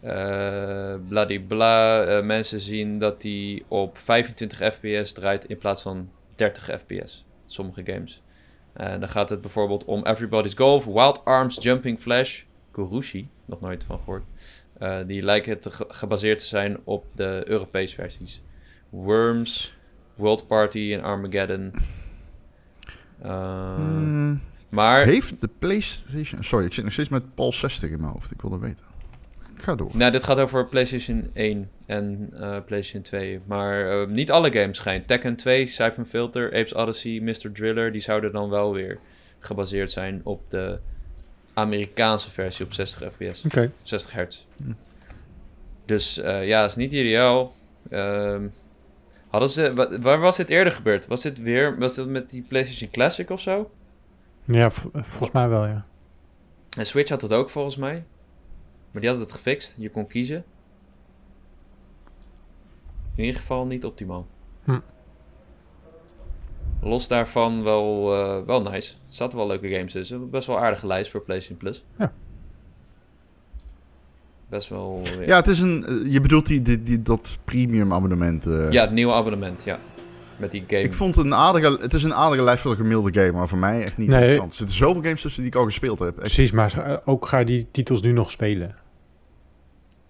Eh bladibla. Eh, mensen zien dat die op 25 fps draait in plaats van 30 fps. Sommige games. En dan gaat het bijvoorbeeld om Everybody's Golf, Wild Arms, Jumping Flash, Kurushi, nog nooit van gehoord. Eh, die lijken te ge- gebaseerd te zijn op de Europese versies. Worms, World Party en Armageddon. Uh, Mm, Maar, heeft de PlayStation... Sorry, ik zit nog steeds met Paul 60 in mijn hoofd. Ik wil dat weten. Ga door. nou, dit gaat over PlayStation 1 en eh, PlayStation 2. Maar eh, niet alle games schijnt. Tekken 2, Siphon Filter, Apes Odyssey, Mr. Driller, die zouden dan wel weer gebaseerd zijn op de Amerikaanse versie op 60 fps. Oké. 60 hertz. Hm. Dus eh, ja, is niet ideaal. Ehm, hadden ze, wa- waar was dit eerder gebeurd? Was dit weer, was dit met die PlayStation Classic of zo? Ja, volgens mij wel, ja. En Switch had dat ook volgens mij. Maar die had het gefixt. Je kon kiezen. In ieder geval niet optimaal. Hm. Los daarvan wel, eh, wel nice. Er zaten wel leuke games tussen. Best wel aardige lijst voor PlayStation Plus. Ja. Best wel... Ja, het is een. eh, Je bedoelt die, die, die, dat premium abonnement. eh. Ja, het nieuwe abonnement, ja. Met die game. Ik vond het een aardige. Het is een aardige lijst voor een gemiddelde game, maar voor mij echt niet Nee. interessant. Er zitten zoveel games tussen die ik al gespeeld heb. Echt. Precies, maar eh, ook ga je die titels nu nog spelen?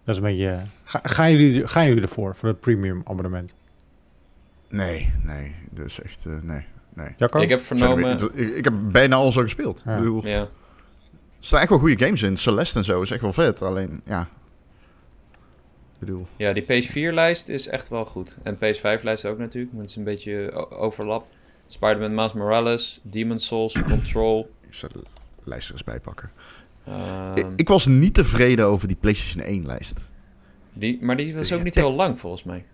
Dat is een beetje... Ga, gaan, jullie, gaan jullie ervoor, voor het premium abonnement? Nee, nee. Dus echt. nee. nee. Jacco? Ik heb vernomen... er ik, ik heb bijna alles al gespeeld. Ja. Ik bedoel, Ja. Er staan echt wel goede games in. Celeste en zo is echt wel vet. Alleen, ja. Ik bedoel. ja, die PS4-lijst is echt wel goed. En PS5-lijst ook natuurlijk. Want het is een beetje overlap. Spider-Man Miles Morales, Demon's Souls, Control. Ik zal de lijst er eens bij pakken. ehm, ik, ik was niet tevreden over die PlayStation 1-lijst. die, maar die was ook niet heel lang volgens mij.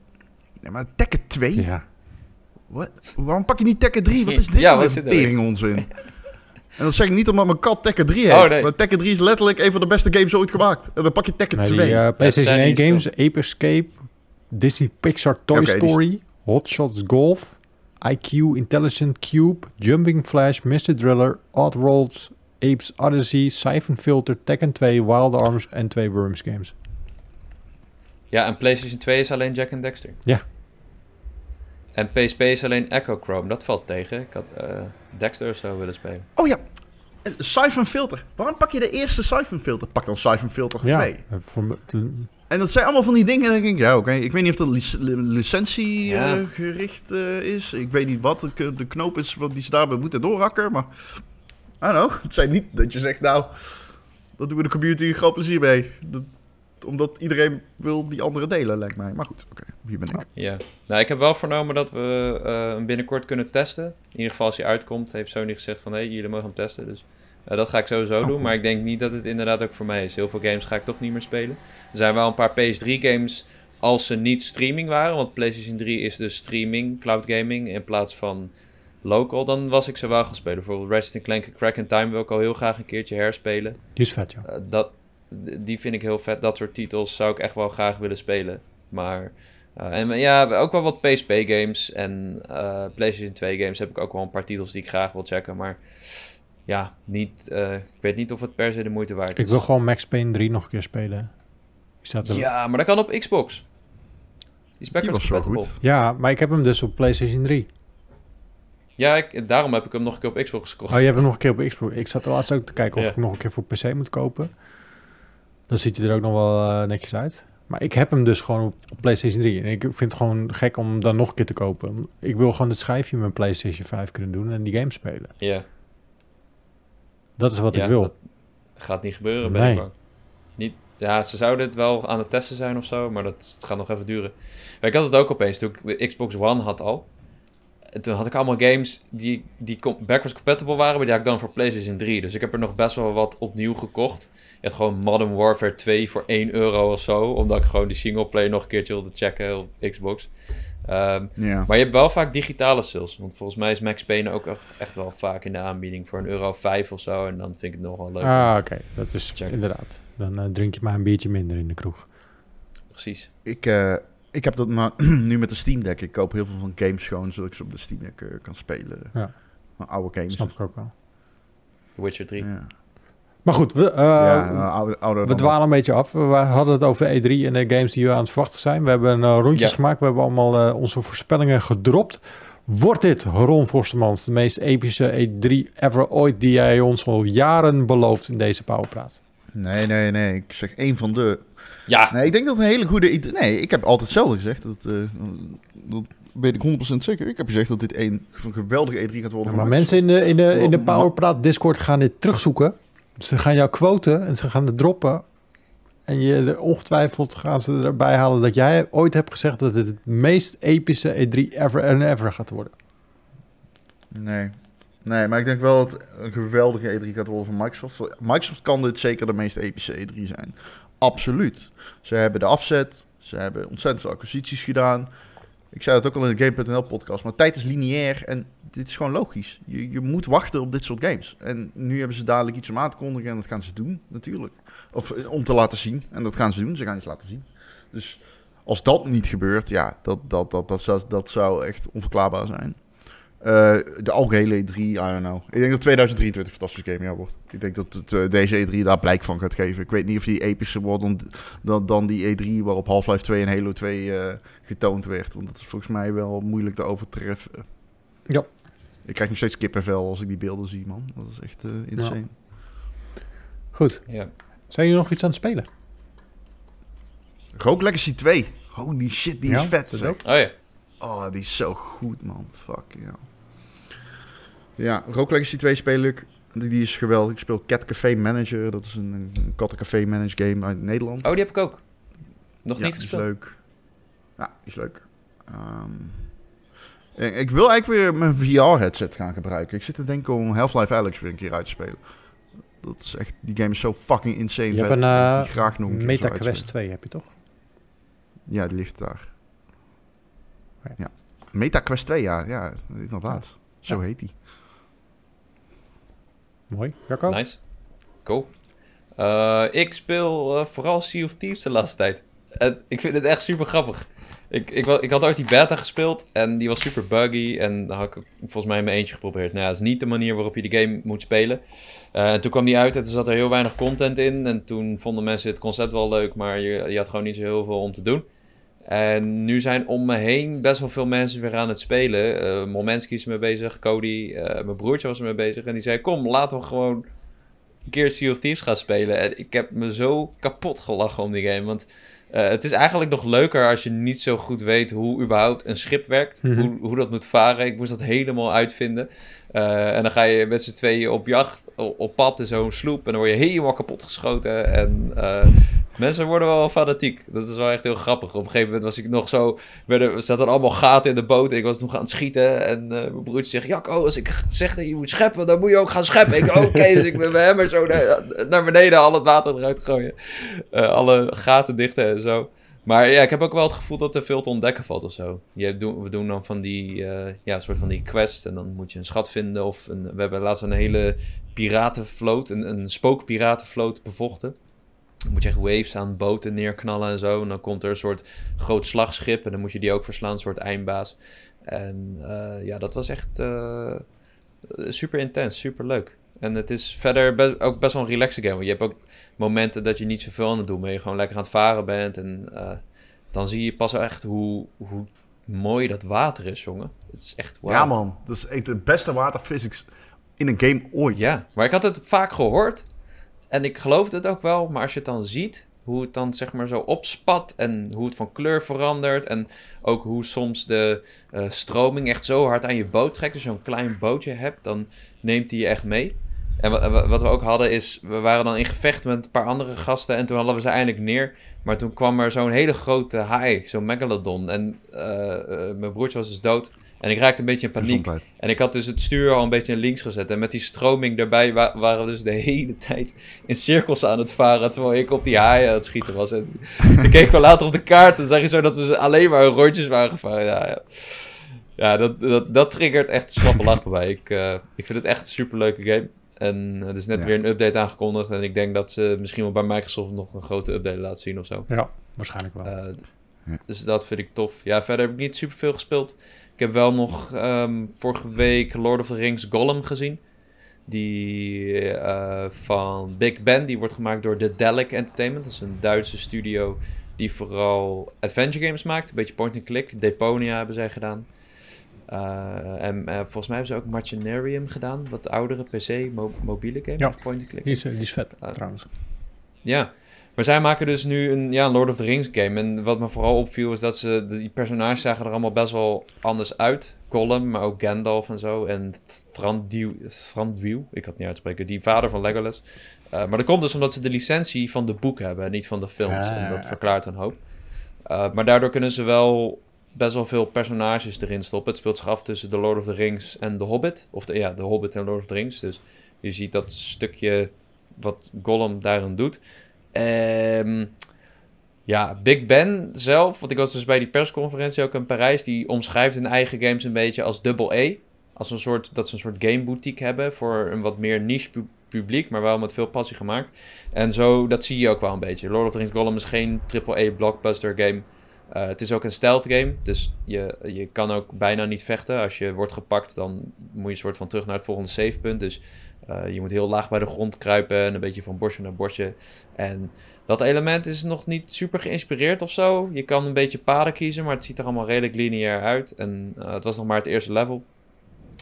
Nee, maar Tekken 2? Ja. Wat? Waarom pak je niet Tekken 3? Wat is dit Ja, wat weer is dit tering onzin? En dat zeg ik niet omdat mijn kat Tekken 3 heet. Oh, nee. Maar Tekken 3 is letterlijk een van de beste games ooit gemaakt. En dan pak je Tekken Nee, 2. die eh, PlayStation zijn 1 niet games, Ape Escape, Disney Pixar Toy Oké, die Story, Hot Shots Golf, IQ Intelligent Cube, Jumping Flash, Mr. Driller, Odd Worlds, Apes Odyssey, Siphon Filter, Tekken 2, Wild Arms en twee Worms games. Ja, en PlayStation 2 is alleen Jack and Dexter. Ja. En PSP is alleen Echo Chrome. Dat valt tegen. Ik had eh, Dexter of zo willen spelen. Oh ja, Siphon Filter. Waarom pak je de eerste Siphon Filter? Pak dan Siphon Filter 2. Ja, eh, voor me- En dat zijn allemaal van die dingen. Dan denk ik, ja, oké. Ik weet niet of dat lic licentie Ja. eh, gericht eh, is. Ik weet niet wat de, knoop is wat die ze daarbij moeten doorhakken. Maar, I don't know. Het zijn niet dat je zegt, nou, dat doen we de community een groot plezier mee. Dat, omdat iedereen wil die andere delen, lijkt mij. Maar goed, oké. Hier ben ik. Ja. Nou, ik heb wel vernomen dat we eh, hem binnenkort kunnen testen. In ieder geval als hij uitkomt, heeft Sony gezegd van... hé, jullie mogen hem testen. Dus eh, dat ga ik sowieso Oh, doen. cool. Maar ik denk niet dat het inderdaad ook voor mij is. Heel veel games ga ik toch niet meer spelen. Er zijn wel een paar PS3-games als ze niet streaming waren. Want PlayStation 3 is dus streaming, cloud gaming, in plaats van local. Dan was ik ze wel gaan spelen. Bijvoorbeeld Resident Clank Crack in Time wil ik al heel graag een keertje herspelen. die is vet, joh. Eh, dat, die vind ik heel vet. Dat soort titels zou ik echt wel graag willen spelen. Maar eh, en ja, ook wel wat PSP-games en eh, PlayStation 2-games heb ik ook wel een paar titels die ik graag wil checken. Maar ja, niet, eh, ik weet niet of het per se de moeite waard is. Ik wil gewoon Max Payne 3 nog een keer spelen. Staat er... Ja, maar dat kan op Xbox. Die is backwards was zo compatible. Ja, maar ik heb hem dus op PlayStation 3. Ja, ik, daarom heb ik hem nog een keer op Xbox gekocht. Oh, je hebt hem nog een keer op Xbox. Ik zat er laatst ook te kijken of Ja. ik nog een keer voor PC moet kopen. Dan ziet hij er ook nog wel eh, netjes uit. Maar ik heb hem dus gewoon op, op PlayStation 3. En ik vind het gewoon gek om hem dan nog een keer te kopen. Ik wil gewoon het schijfje met mijn PlayStation 5 kunnen doen en die game spelen. Ja, Dat is wat Ja, ik wil. dat gaat niet gebeuren, ben Nee. ik bang. Niet, ja, ze zouden het wel aan het testen zijn of zo, maar dat gaat nog even duren. Maar ik had het ook opeens toen ik de Xbox One had al. En toen had ik allemaal games die, die backwards compatible waren, maar die had ik dan voor PlayStation 3. Dus ik heb er nog best wel wat opnieuw gekocht. Je had gewoon Modern Warfare 2 voor 1 euro of zo, omdat ik gewoon die singleplayer nog een keertje wilde checken op Xbox. Ehm, Ja. maar je hebt wel vaak digitale sales. Want volgens mij is Max Payne ook echt- wel vaak in de aanbieding voor een euro 5 of zo. En dan vind ik het nog wel leuk. Ah, oké. Dat is Check. inderdaad. Dan eh, drink je maar een biertje minder in de kroeg. Precies. Ik, eh, ik heb dat maar nu met de Steam Deck. Ik koop heel veel van games gewoon, zodat ik ze op de Steam Deck eh, kan spelen. Ja. Van oude games. Snap ik ook wel. The Witcher 3. Ja, Maar goed, we, eh, ja nou, oude, we dwalen een beetje af. We hadden het over E3 en de games die we aan het verwachten zijn. We hebben eh, rondjes Ja. gemaakt. We hebben allemaal eh, onze voorspellingen gedropt. Wordt dit, Ron Forstemans, de meest epische E3 ever ooit... die jij ons al jaren belooft in deze Powerpraat? Nee, nee, nee. Ik zeg één van de... Ja, Nee, ik denk dat een hele goede... idee- Nee, ik heb altijd hetzelfde gezegd. Dat, eh, dat weet ik 100% zeker. Ik heb gezegd dat dit een, een geweldige E3 gaat worden. Ja, maar mensen in de, in de, in de Powerpraat Discord gaan dit terugzoeken. Ze gaan jou quoten en ze gaan het droppen. En je, ongetwijfeld gaan ze erbij halen dat jij ooit hebt gezegd... dat het het meest epische E3 ever and ever gaat worden. Nee. Nee, maar ik denk wel dat een geweldige E3 gaat worden van Microsoft. Microsoft kan dit zeker de meest epische E3 zijn. Absoluut. Ze hebben de afzet. Ze hebben ontzettend veel acquisities gedaan. Ik zei het ook al in de Game.nl podcast. Maar tijd is lineair en dit is gewoon logisch. Je, je moet wachten op dit soort games. En nu hebben ze dadelijk iets om aan te kondigen en dat gaan ze doen, natuurlijk. Of eh, om te laten zien. En dat gaan ze doen. Ze gaan iets laten zien. Dus als dat niet gebeurt, ja, dat, dat, dat, dat, zou, dat zou echt onverklaarbaar zijn. Eh, de algehele E3, I don't know. Ik denk dat 2023 een fantastisch gamejaar wordt. Ik denk dat het, eh, deze E3 daar blijk van gaat geven. Ik weet niet of die epischer wordt dan, dan, dan die E3 waarop Half-Life 2 en Halo 2 eh, getoond werd. Want dat is volgens mij wel moeilijk te overtreffen. Ja. Ik krijg nog steeds kippenvel als ik die beelden zie, man. Dat is echt eh, insane. Goed. Ja. Zijn jullie nog iets aan het spelen? Rogue Legacy 2. Holy shit, die Ja, is vet. ook. Oh ja. Oh, die is zo goed, man. Fuck, ja. Ja, Rogue Legacy 2 speel ik. Die, die is geweldig. Ik speel Cat Café Manager. Dat is een, een kattencafé manage game uit Nederland. Oh, die heb ik ook. Nog ja, niet die is gespeeld. leuk. Ja, die is leuk. Ehm, ik, ik wil eigenlijk weer mijn VR-headset gaan gebruiken. Ik zit te denken om Half-Life Alyx weer een keer uit te spelen. Dat is echt... Die game is zo fucking insane Je vet. hebt een eh, die graag nog een MetaQuest uitspelen. 2, heb je toch? Ja, die ligt daar. Ja. Ja. MetaQuest 2, ja. Ja, inderdaad. Zo Ja. heet die. Mooi. Jacco? Nice. Cool. Eh, ik speel eh, vooral Sea of Thieves de laatste tijd. En ik vind het echt super grappig. Ik, ik, ik had ooit die beta gespeeld en die was super buggy. En dan had ik volgens mij in mijn eentje geprobeerd. Nou ja, dat is niet de manier waarop je de game moet spelen. Eh, en toen kwam die uit en toen zat er heel weinig content in. En toen vonden mensen het concept wel leuk, maar je, je had gewoon niet zo heel veel om te doen. En nu zijn om me heen best wel veel mensen weer aan het spelen. Eh Momenski is ermee bezig, Cody, eh, mijn broertje was ermee bezig. En die zei, kom, laten we gewoon een keer Sea of Thieves gaan spelen. En ik heb me zo kapot gelachen om die game. Want eh, het is eigenlijk nog leuker als je niet zo goed weet hoe überhaupt een schip werkt. Mhm. hoe, hoe dat moet varen. Ik moest dat helemaal uitvinden. En dan ga je met z'n tweeën op jacht, op pad in zo'n sloep. En dan word je helemaal kapot geschoten. En mensen worden wel fanatiek. Dat is wel echt heel grappig. Op een gegeven moment was ik nog zo... werden- Er zaten allemaal gaten in de boot. En ik was nog aan het schieten. En eh, mijn broertje zegt... Jacco, als ik zeg dat je moet scheppen, dan moet je ook gaan scheppen. Ik oké, dus ik met mijn zo naar, naar beneden al het water eruit gooien. Eh, alle gaten dichten en zo. Maar ja, ik heb ook wel het gevoel dat er veel te ontdekken valt of zo. Je doen, we doen dan van die, eh, ja, soort van die quest en dan moet je een schat vinden. Of een, we hebben laatst een hele piratenvloot, een, een spookpiratenvloot bevochten. Dan moet je echt waves aan boten neerknallen en zo. En dan komt er een soort groot slagschip en dan moet je die ook verslaan, een soort eindbaas. En eh, ja, dat was echt eh, super intens, super leuk. En het is verder ook best wel een relaxe game. Want je hebt ook momenten dat je niet zoveel aan het doen bent. Je gewoon lekker aan het varen bent. En eh, dan zie je pas echt hoe, hoe mooi dat water is, jongen. Het is echt wauw. Ja, man. Dat is echt de beste waterphysics in een game ooit. Ja, maar ik had het vaak gehoord. En ik geloofde het ook wel. Maar als je het dan ziet, hoe het dan zeg maar zo opspat. En hoe het van kleur verandert. En ook hoe soms de eh, stroming echt zo hard aan je boot trekt. Als je zo'n klein bootje hebt, dan neemt hij je echt mee. En wa- wa- wat we ook hadden is, we waren dan in gevecht met een paar andere gasten. En toen hadden we ze eindelijk neer. Maar toen kwam er zo'n hele grote haai, zo'n megalodon. En eh, eh, mijn broertje was dus dood. En ik raakte een beetje in paniek. Gezondheid. En ik had dus het stuur al een beetje links gezet. En met die stroming daarbij wa- waren we dus de hele tijd in cirkels aan het varen. Terwijl ik op die haaien aan het schieten was. En toen keken we later op de kaart en zag je zo dat we alleen maar rondjes waren gevaren. Ja, ja. ja dat, dat, dat triggert echt een slappe lach bij mij. Ik, eh, ik vind het echt een superleuke game. En er is net Ja. weer een update aangekondigd. En ik denk dat ze misschien wel bij Microsoft nog een grote update laten zien of zo. Ja, waarschijnlijk wel. Eh, Ja. Dus dat vind ik tof. Ja, verder heb ik niet super veel gespeeld. Ik heb wel nog ehm, vorige week Lord of the Rings Gollum gezien. Die eh, van Big Ben, die wordt gemaakt door The Delic Entertainment. Dat is een Duitse studio die vooral adventure games maakt. Een beetje point-and-click. Deponia hebben zij gedaan. Eh, en eh, volgens mij hebben ze ook Machinarium gedaan. Wat oudere PC, mo- mobiele game. Ja. Point-and-click. die, is, die is vet, trouwens. Ja, maar zij maken dus nu een ja, Lord of the Rings game. En wat me vooral opviel is dat ze, die personages zagen er allemaal best wel anders uit. Gollum, maar ook Gandalf en zo. En Thranduil, Thranduil ik het niet uitspreken, die vader van Legolas. Eh, maar dat komt dus omdat ze de licentie van de boek hebben en niet van de films. Ah, en dat ja. verklaart een hoop. Eh, maar daardoor kunnen ze wel best wel veel personages erin stoppen. Het speelt zich af tussen The Lord of the Rings en The Hobbit. Of de, ja, The Hobbit en Lord of the Rings. Dus je ziet dat stukje wat Gollum daarin doet. Ehm, ja, Big Ben zelf, want ik was dus bij die persconferentie ook in Parijs, die omschrijft hun eigen games een beetje als double A. Als een soort, dat ze een soort game boutique hebben voor een wat meer niche pu- publiek, maar wel met veel passie gemaakt. En zo, dat zie je ook wel een beetje. Lord of the Rings Gollum is geen AAA blockbuster game. Eh, het is ook een stealth game, dus je, je kan ook bijna niet vechten. Als je wordt gepakt, dan moet je een soort van terug naar het volgende savepunt. Dus eh, je moet heel laag bij de grond kruipen en een beetje van bosje naar bosje. En dat element is nog niet super geïnspireerd of zo. Je kan een beetje paden kiezen, maar het ziet er allemaal redelijk lineair uit. En eh, het was nog maar het eerste level.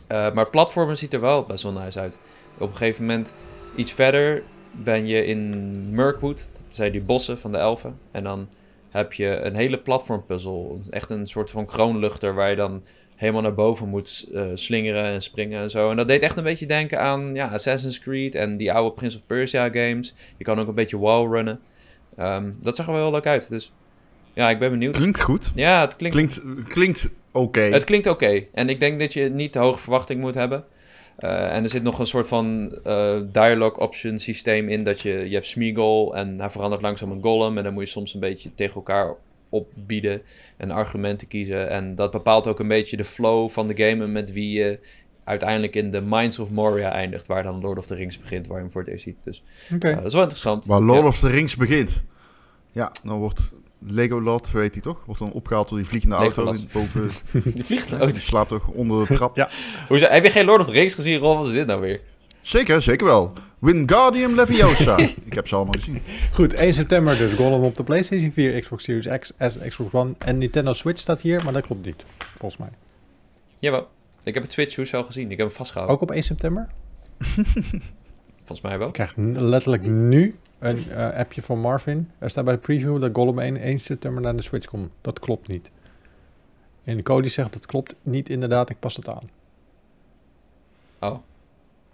Eh, maar platformen ziet er wel best wel nice uit. Op een gegeven moment, iets verder, ben je in Mirkwood. Dat zijn die bossen van de elfen. En dan heb je een hele platformpuzzel. Echt een soort van kroonluchter waar je dan helemaal naar boven moet eh, slingeren en springen en zo. En dat deed echt een beetje denken aan ja, Assassin's Creed en die oude Prince of Persia games. Je kan ook een beetje wallrunnen. Ehm dat zag er wel heel leuk uit. Dus ja, ik ben benieuwd. Klinkt goed. Ja, het klinkt Klinkt, klinkt oké. het klinkt oké. En ik denk dat je niet te hoge verwachting moet hebben. Eh, en er zit nog een soort van eh, dialogue option systeem in. Dat je, je hebt Smeagol en hij verandert langzaam een golem. En dan moet je soms een beetje tegen elkaar opbieden en argumenten kiezen. En dat bepaalt ook een beetje de flow van de game en met wie je uiteindelijk in de Mines of Moria eindigt. Waar dan Lord of the Rings begint, waar je hem voor het eerst ziet. Dus Oké. eh, dat is wel interessant. Waar Lord Ja. of the Rings begint. Ja, dan wordt Legolas, weet hij toch? Wordt dan opgehaald door die vliegende auto boven. Die vliegt Die slaapt toch onder de trap. Ja. Hoe heb je geen Lord of the Rings gezien, Ron? Wat is dit nou weer? Zeker, zeker wel. Wingardium Leviosa. Ik heb ze allemaal gezien. Goed, 1 september dus Gollum op de PlayStation 4, Xbox Series X, S, Xbox One en Nintendo Switch staat hier, maar dat klopt niet, volgens mij. Jawel. Ik heb het Twitch hoes al gezien. Ik heb hem vastgehouden. Ook op 1 september? Volgens mij wel. Ik krijg letterlijk nu een eh, appje van Marvin. Er staat bij de preview dat Gollum 1, 1 september naar de Switch komt. Dat klopt niet. En de code zegt dat klopt niet inderdaad, ik pas het aan. Oh,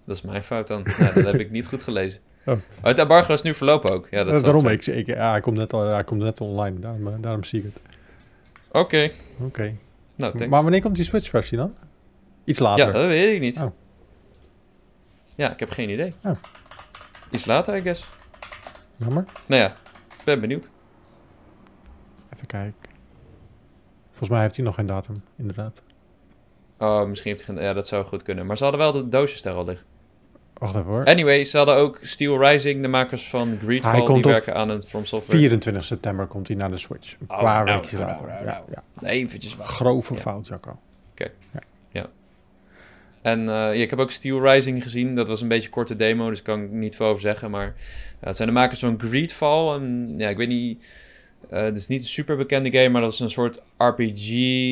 dat is mijn fout dan. Dat heb ik niet goed gelezen. Oh. het embargo is nu verlopen ook. Ja, dat Eh, daarom, ik, ik, ja, hij komt net, al, hij komt net online, daarom, daarom zie ik het. Oké, Oké. nou, thanks. Maar wanneer komt die Switch versie dan? Iets later. Ja, dat weet ik niet. Oh. Ja, ik heb geen idee. Oh. Iets later, I guess. Jammer. Nou ja, ik ben benieuwd. Even kijken. Volgens mij heeft hij nog geen datum, inderdaad. Oh, misschien heeft hij geen... Ja, dat zou goed kunnen. Maar ze hadden wel de doosjes daar al liggen. Wacht even hoor. Anyway, ze hadden ook Steel Rising, de makers van Hij Greedfall. Die komt op werken aan een From Software. 24 september komt hij naar de Switch. Een Oh, paar nou, weken nou, later. nou, ja, nou. ja. Eventjes wachten. Grove Ja. fout, Jacco. En eh, ja, ik heb ook Steel Rising gezien. Dat was een beetje een korte demo, dus kan ik niet veel over zeggen. Maar ja, het zijn de makers van Greedfall. En ja, ik weet niet... eh, het is niet een super bekende game, maar dat is een soort RPG,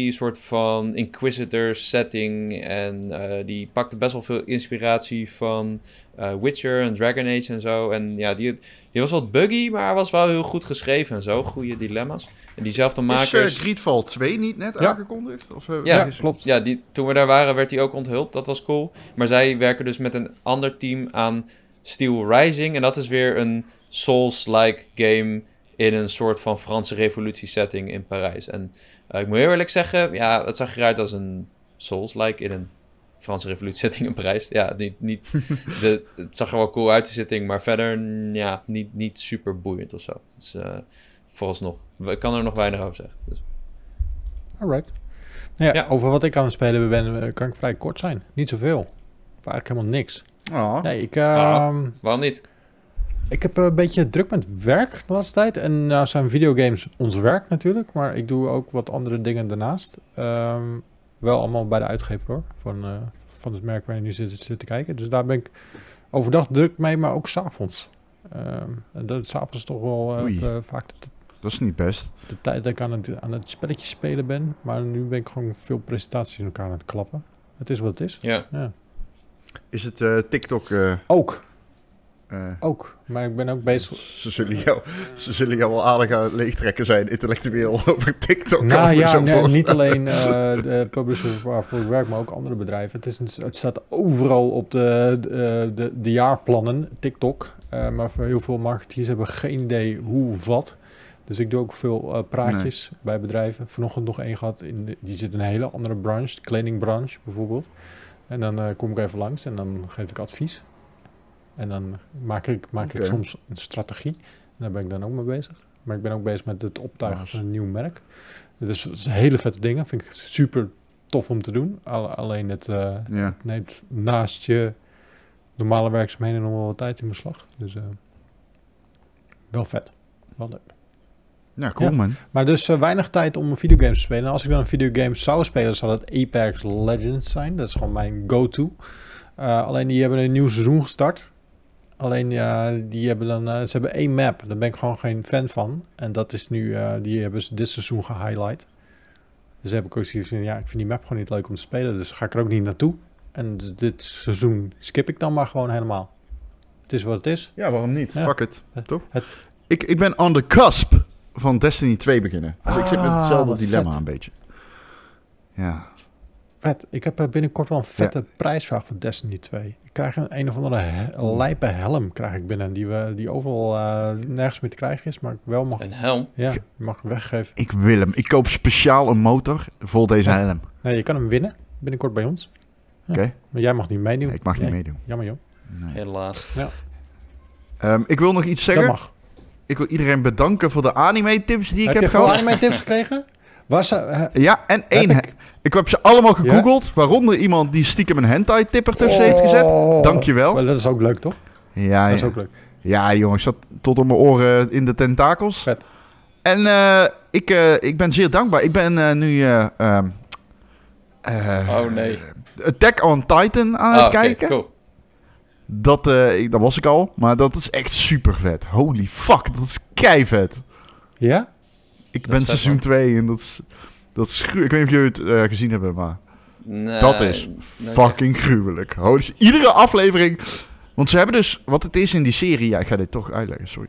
een soort van Inquisitor setting. En eh, die pakte best wel veel inspiratie van eh, Witcher en Dragon Age en zo. En ja, die, die was wat buggy, maar was wel heel goed geschreven en zo. Goede dilemma's. En diezelfde Is makers... eh, Greedfall 2 niet net Ja. aangekondigd? Of, Ja, is- klopt. Ja, die, toen we daar waren werd die ook onthuld. Dat was cool. Maar zij werken dus met een ander team aan Steel Rising. En dat is weer een Souls-like game in een soort van Franse revolutie setting in Parijs. En eh, ik moet heel eerlijk zeggen, ja, het zag eruit als een Souls-like in een Franse revolutie setting in Parijs. Ja, niet, niet, de, het zag er wel cool uit, de setting. Maar verder, ja, niet, niet super boeiend of zo. Dus uh, vooralsnog, ik kan er nog weinig over zeggen. Dus. Alright. Nou ja, Ja. Over wat ik aan het spelen ben, eh, kan ik vrij kort zijn. Niet zoveel. Of eigenlijk helemaal niks. Ah. Nee, ik, Ah. ehm, Waarom niet? Ik heb een beetje druk met werk de laatste tijd. En nou zijn videogames ons werk natuurlijk. Maar ik doe ook wat andere dingen daarnaast. Ehm, wel allemaal bij de uitgever hoor. Van, eh, van het merk waar je nu zit, zit te kijken. Dus daar ben ik overdag druk mee, maar ook s'avonds. Ehm en dat s'avonds is toch wel eh, Oei. eh, vaak de, Dat is niet best. de tijd dat ik aan het, aan het spelletje spelen ben. Maar nu ben ik gewoon veel presentaties in elkaar aan het klappen. Het is wat het is. Ja. Ja. Is het eh, TikTok... eh, Ook, eh, ook. Maar ik ben ook bezig. ze, zullen jou, ze zullen jou wel aardig aan leegtrekken zijn, intellectueel, over TikTok. Nou ja, nee, niet alleen eh, de publisher waarvoor ik werk, maar ook andere bedrijven. Het, is een, het staat overal op de, de, de, de jaarplannen, TikTok. Eh, maar voor heel veel marketeers hebben geen idee hoe of wat. Dus ik doe ook veel eh, praatjes bij bedrijven. Vanochtend nog één gehad, in de- die zit in een hele andere branche, de kledingbranche bijvoorbeeld. En dan eh, kom ik even langs en dan geef ik advies. En dan maak ik, maak ik soms een strategie. Daar ben ik dan ook mee bezig. Maar ik ben ook bezig met het optuigen Nice. van een nieuw merk. Dus het is hele vette dingen. Vind ik super tof om te doen. Al- alleen het eh, neemt naast je normale werkzaamheden nog wel wat tijd in beslag. Dus eh, wel vet. Wel leuk. Ja, cool Ja. man. Maar dus eh, weinig tijd om videogames te spelen. En als ik dan een videogame zou spelen, zou dat Apex Legends zijn. Dat is gewoon mijn go-to. Alleen die hebben een nieuw seizoen gestart. Alleen ja, die hebben dan, eh, ze hebben één map. Daar ben ik gewoon geen fan van. En dat is nu, eh, die hebben ze dit seizoen gehighlight. Dus heb ik ook zoiets van, ja, ik vind die map gewoon niet leuk om te spelen. Dus ga ik er ook niet naartoe. En dus dit seizoen skip ik dan maar gewoon helemaal. Het is wat het is. Ja, waarom niet? Ja. Fuck it. Het- Toch? het- Ik, ik ben on the cusp van Destiny 2 beginnen. Dus ik zit met Ah, hetzelfde wat dilemma vet. een beetje. Ja. Vet. Ik heb eh, binnenkort wel een vette prijsvraag voor Destiny 2. Ik krijg een, een of andere he- lijpe helm krijg ik binnen. Die, we, die overal eh, nergens meer te krijgen is. Maar ik wel mag, Een helm. ja, mag weggeven. Ik wil hem. Ik koop speciaal een motor voor deze Ja. helm. Nee, je kan hem winnen. Binnenkort bij ons. Ja. Oké. Maar jij mag niet meedoen. Ik mag niet Nee, meedoen. Jammer joh. Nee. Helaas. Ehm, ik wil nog iets zeggen. Dat mag. Ik wil iedereen bedanken voor de anime-tips die ik heb heb je veel gehad. anime tips gekregen? Ze, Ja, en één. Heb Ik... ik heb ze allemaal gegoogeld. Waaronder iemand die stiekem een hentai-tipper tussen heeft gezet. Oh. Dankjewel. Maar dat is ook leuk toch? Ja, Dat is ja. ook leuk. ja, jongens. Zat tot op mijn oren in de tentakels. Vet. En eh, ik, eh, ik ben zeer dankbaar. Ik ben eh, nu eh, ehm, eh, Oh nee. Attack on Titan aan Ah, het oké, kijken. cool. Dat, eh, ik- dat was ik al. Maar dat is echt super vet. Holy fuck, dat is kei vet. Ja? Ik ben seizoen man. 2 en dat is, dat is Ik weet niet of jullie het eh, gezien hebben, maar Nee, dat is nee, fucking gruwelijk. Holy. Iedere aflevering... Want ze hebben dus... Wat het is in die serie... Ja, ik ga dit toch uitleggen, sorry.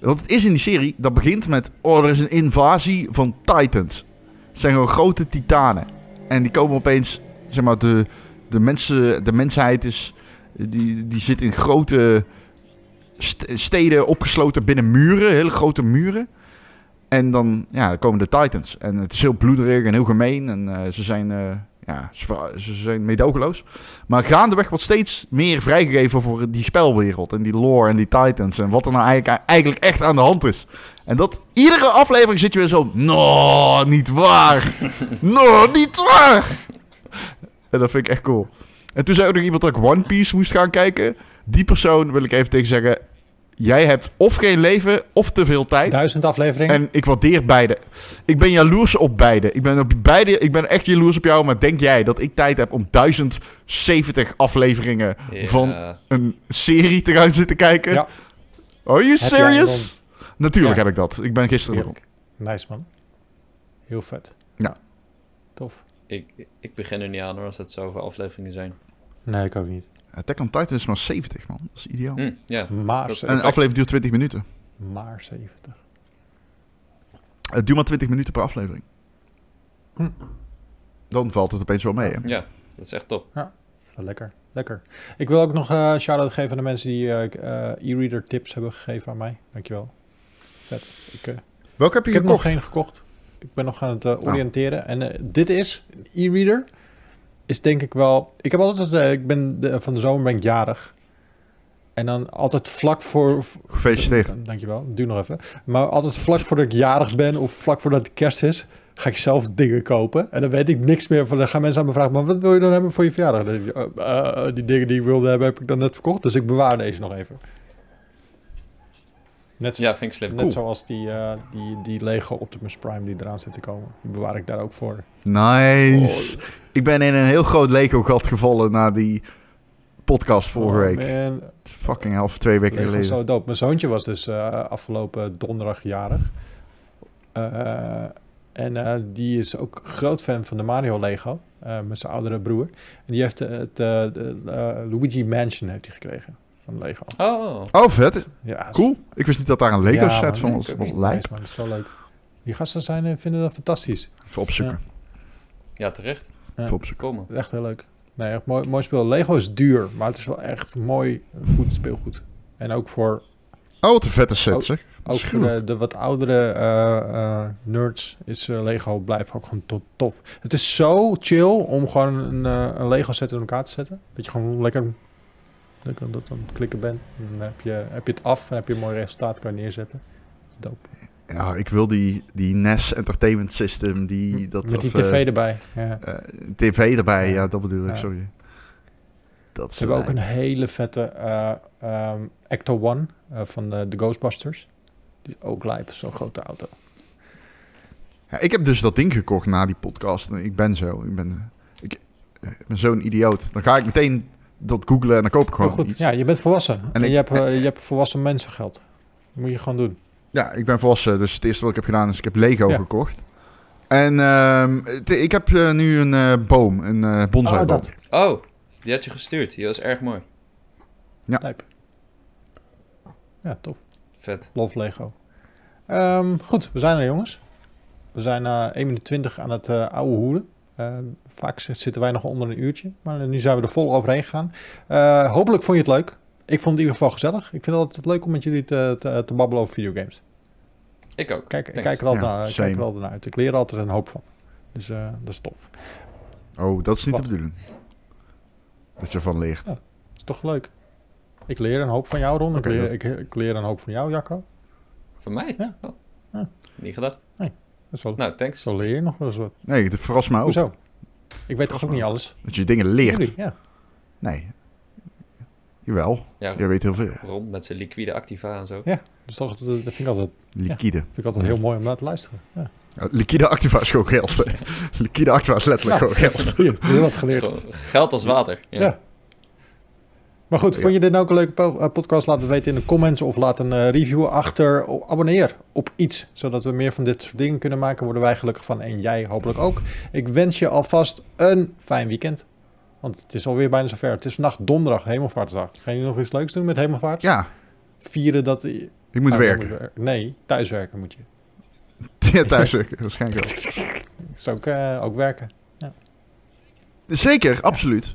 Wat het is in die serie, dat begint met... Oh, er is een invasie van titans. Het zijn gewoon grote titanen. En die komen opeens... Zeg maar, de, de, mensen, de mensheid is... Die, die zit in grote st- steden opgesloten binnen muren. Hele grote muren. En dan ja, komen de titans. En het is heel bloederig en heel gemeen. En eh, ze zijn... eh, ja, ze, zijn meedogenloos. Maar gaandeweg wordt steeds meer vrijgegeven voor die spelwereld. En die lore en die titans. En wat er nou eigenlijk, eigenlijk echt aan de hand is. En dat iedere aflevering zit je weer zo... No, niet waar. no, niet waar. En dat vind ik echt cool. En toen zei ook nog iemand dat ik One Piece moest gaan kijken. Die persoon wil ik even tegen zeggen... Jij hebt of geen leven of te veel tijd. Duizend afleveringen? En ik waardeer beide. Ik ben jaloers op beide. Ik ben, op beide. ik ben echt jaloers op jou. Maar denk jij dat ik tijd heb om 1070 afleveringen Ja. van een serie te gaan zitten kijken? Ja. Are you serious? Natuurlijk Ja. heb ik dat. Ik ben gisteren begonnen. Nice man. Heel vet. Ja. Tof. Ik, ik begin er niet aan hoor, als het zoveel afleveringen zijn. Nee, ik ook niet. Attack on Titan is maar 70 man. Dat is ideaal. Ja. Maar, Dat- En een aflevering duurt 20 minuten. maar 70. Het duurt maar 20 minuten per aflevering. Hm. Dan valt het opeens wel mee. Hè? ja, dat is echt top. Wel Lekker, lekker. Ik wil ook nog eh, een shout-out geven aan de mensen die eh, eh, e-reader tips hebben gegeven aan mij. Dankjewel. Vet. Ik, eh, Welke heb je ik heb nog geen gekocht. Ik ben nog aan het eh, oriënteren. En eh, dit is, een e-reader, is denk ik wel... Ik heb altijd, eh, ik ben de, van de zomer ben ik jarig. En dan altijd vlak voor... Gefeliciteerd. Dankjewel, duur nog even. Maar altijd vlak voordat ik jarig ben of vlak voordat het kerst is, ga ik zelf dingen kopen. En dan weet ik niks meer van. Dan gaan mensen aan me vragen, maar wat wil je dan hebben voor je verjaardag? Dan ik, "Eh, eh, die dingen die ik wilde hebben, heb ik dan net verkocht. Dus ik bewaar deze nog even. Net, zo- Ja, vind ik slim. net cool. zoals die, eh, die, die Lego Optimus Prime die eraan zit te komen. Die bewaar ik daar ook voor. Nice. Ik ben in een heel groot Lego-gat gevallen na die podcast vorige Oh, week. man. Fucking half twee weken Lego geleden. zo dope. Mijn zoontje was dus eh, afgelopen donderdag jarig. Eh, en eh, die is ook groot fan van de Mario Lego. eh, met zijn oudere broer. En die heeft het de, Luigi Mansion heeft hij gekregen van Lego. Oh, Oh, vet. Ja, Cool. Ik wist niet dat daar een Ja, Lego-set man. van was. ook. Dat is zo leuk. Die gasten zijn, eh, vinden dat fantastisch. Even opzoeken. ja, terecht. Ja. Even opzoeken. Kom man. Echt heel leuk. Nee, echt mooi, mooi speel. Lego is duur, maar het is wel echt mooi, goed speelgoed. En ook voor Oh, wat een vette set, Oh. zeg. ook voor de, de wat oudere eh, eh, nerds is Lego blijft ook gewoon to- tof. Het is zo chill om gewoon een, eh, een Lego set in elkaar te zetten. Dat je gewoon lekker, lekker dat aan het klikken bent. En dan heb je, heb je het af en heb je een mooi resultaat kan je neerzetten. Dat is dope. Ja, ik wil die, die NES Entertainment System, die... Dat, Met die of, tv eh, erbij. Ja. eh, tv erbij, Ja. ja, dat bedoel ik, Ja. sorry. Dat Ze hebben ook een hele vette eh ehm, Ecto One eh, van de, de Ghostbusters. Die is ook lijp, zo'n grote auto. Ja, ik heb dus dat ding gekocht na die podcast. En Ik ben zo. Ik ben, ik, ik ben zo'n idioot. Dan ga ik meteen dat googlen en dan koop ik gewoon goed. iets. Ja, je bent volwassen. En, ik- je, hebt, eh, je hebt volwassen mensengeld. Dat moet je gewoon doen. Ja, ik ben volwassen. Dus het eerste wat ik heb gedaan is ik heb Lego Ja. gekocht. En ehm, ik heb eh, nu een eh, boom, een eh bonsai boom. dat. Oh, die had je gestuurd. Die was erg mooi. Lijp. Ja, tof. Vet. Love Lego. Ehm, goed, we zijn er jongens. We zijn eh 1 minuut 20 aan het eh oude hoeden. Eh, vaak zitten wij nog onder een uurtje. Maar nu zijn we er vol overheen gegaan. Eh, hopelijk vond je het leuk. Ik vond het in ieder geval gezellig. Ik vind het altijd leuk om met jullie te, te, te babbelen over videogames. Ik ook. Kijk, Thanks. kijk, er altijd Ja, naar, ik same. kijk er altijd naar uit. Ik leer er altijd een hoop van. Dus eh, dat is tof. Oh, dat is niet Wat? de bedoeling. Dat je ervan leert. Ja. Dat is toch leuk. Ik leer een hoop van jou, Ron. Ik, leer, dat- ik, ik leer een hoop van jou, Jacco. Van mij? Ja. Oh. Ja. Niet gedacht. Zo, Nou, thanks. zo leer je nog wel eens wat. Nee, het verrast me ook. Hoezo? Ik weet toch ook niet alles? Dat je dingen leert. Jullie, ja. Nee. Jawel, Ja, jij weet heel veel. Ron met zijn liquide activa en zo. Dus toch, dat vind ik altijd, Liquide. vind ik altijd heel mooi om naar te luisteren. Ja. Ja, liquide activa is gewoon geld. hè. liquide activa is letterlijk Ja. gewoon geld. Hier, heel wat geleerd. geld als water. Ja. Ja. Maar goed, vond je dit nou ook een leuke eh, podcast? Laat het weten in de comments of laat een eh, review achter. Abonneer op iets, zodat we meer van dit soort dingen kunnen maken. Worden wij gelukkig van en jij hopelijk ook. Ik wens je alvast een fijn weekend. Want het is alweer bijna zover. Het is vandaag donderdag, hemelvaartsdag. Ga je nog iets leuks doen met hemelvaart? Ja, Vieren dat... ik moet Oh, werken. moet je- Nee, thuiswerken moet je. Ja, thuis werken, waarschijnlijk wel. Is ook, eh, ook werken. Zeker, absoluut. Ja,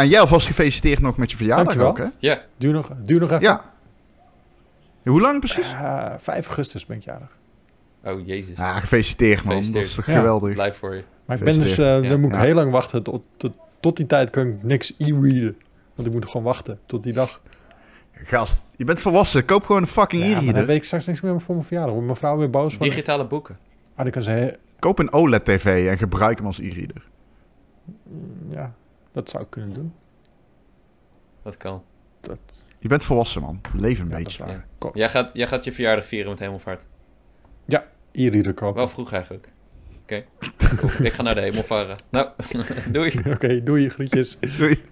en jij alvast gefeliciteerd nog met je verjaardag Dankjewel. ook, hè? Ja. Duur nog, duur nog even. Ja. Ja, Hoe lang precies? Eh, 5 augustus ben ik jarig. Oh, jezus. Ja, gefeliciteerd man. Dat is Ja. geweldig. Blij voor je. Maar ik ben dus, eh, Ja. dan moet ik Ja. heel lang wachten. Tot, tot, tot die tijd kan ik niks e-readen. Want ik moet gewoon wachten tot die dag. Gast, je bent volwassen. Koop gewoon een fucking Ja, maar dan e-reader. weet ik straks niks meer voor mijn verjaardag. Wordt mijn vrouw weer boos van... Digitale boeken. Ah, dan kan ze... Koop een OLED-tv en gebruik hem als e-reader. Ja, dat zou ik kunnen doen. Dat kan. Dat, Je bent volwassen, man. Leef een ja, beetje. Ja. Jij gaat, jij gaat je verjaardag vieren met hemelvaart. E-reader kopen. Wel vroeg eigenlijk. Oké. Cool. Ik ga naar de hemel varen. Nou, doei. Oké, doei, groetjes. Doei.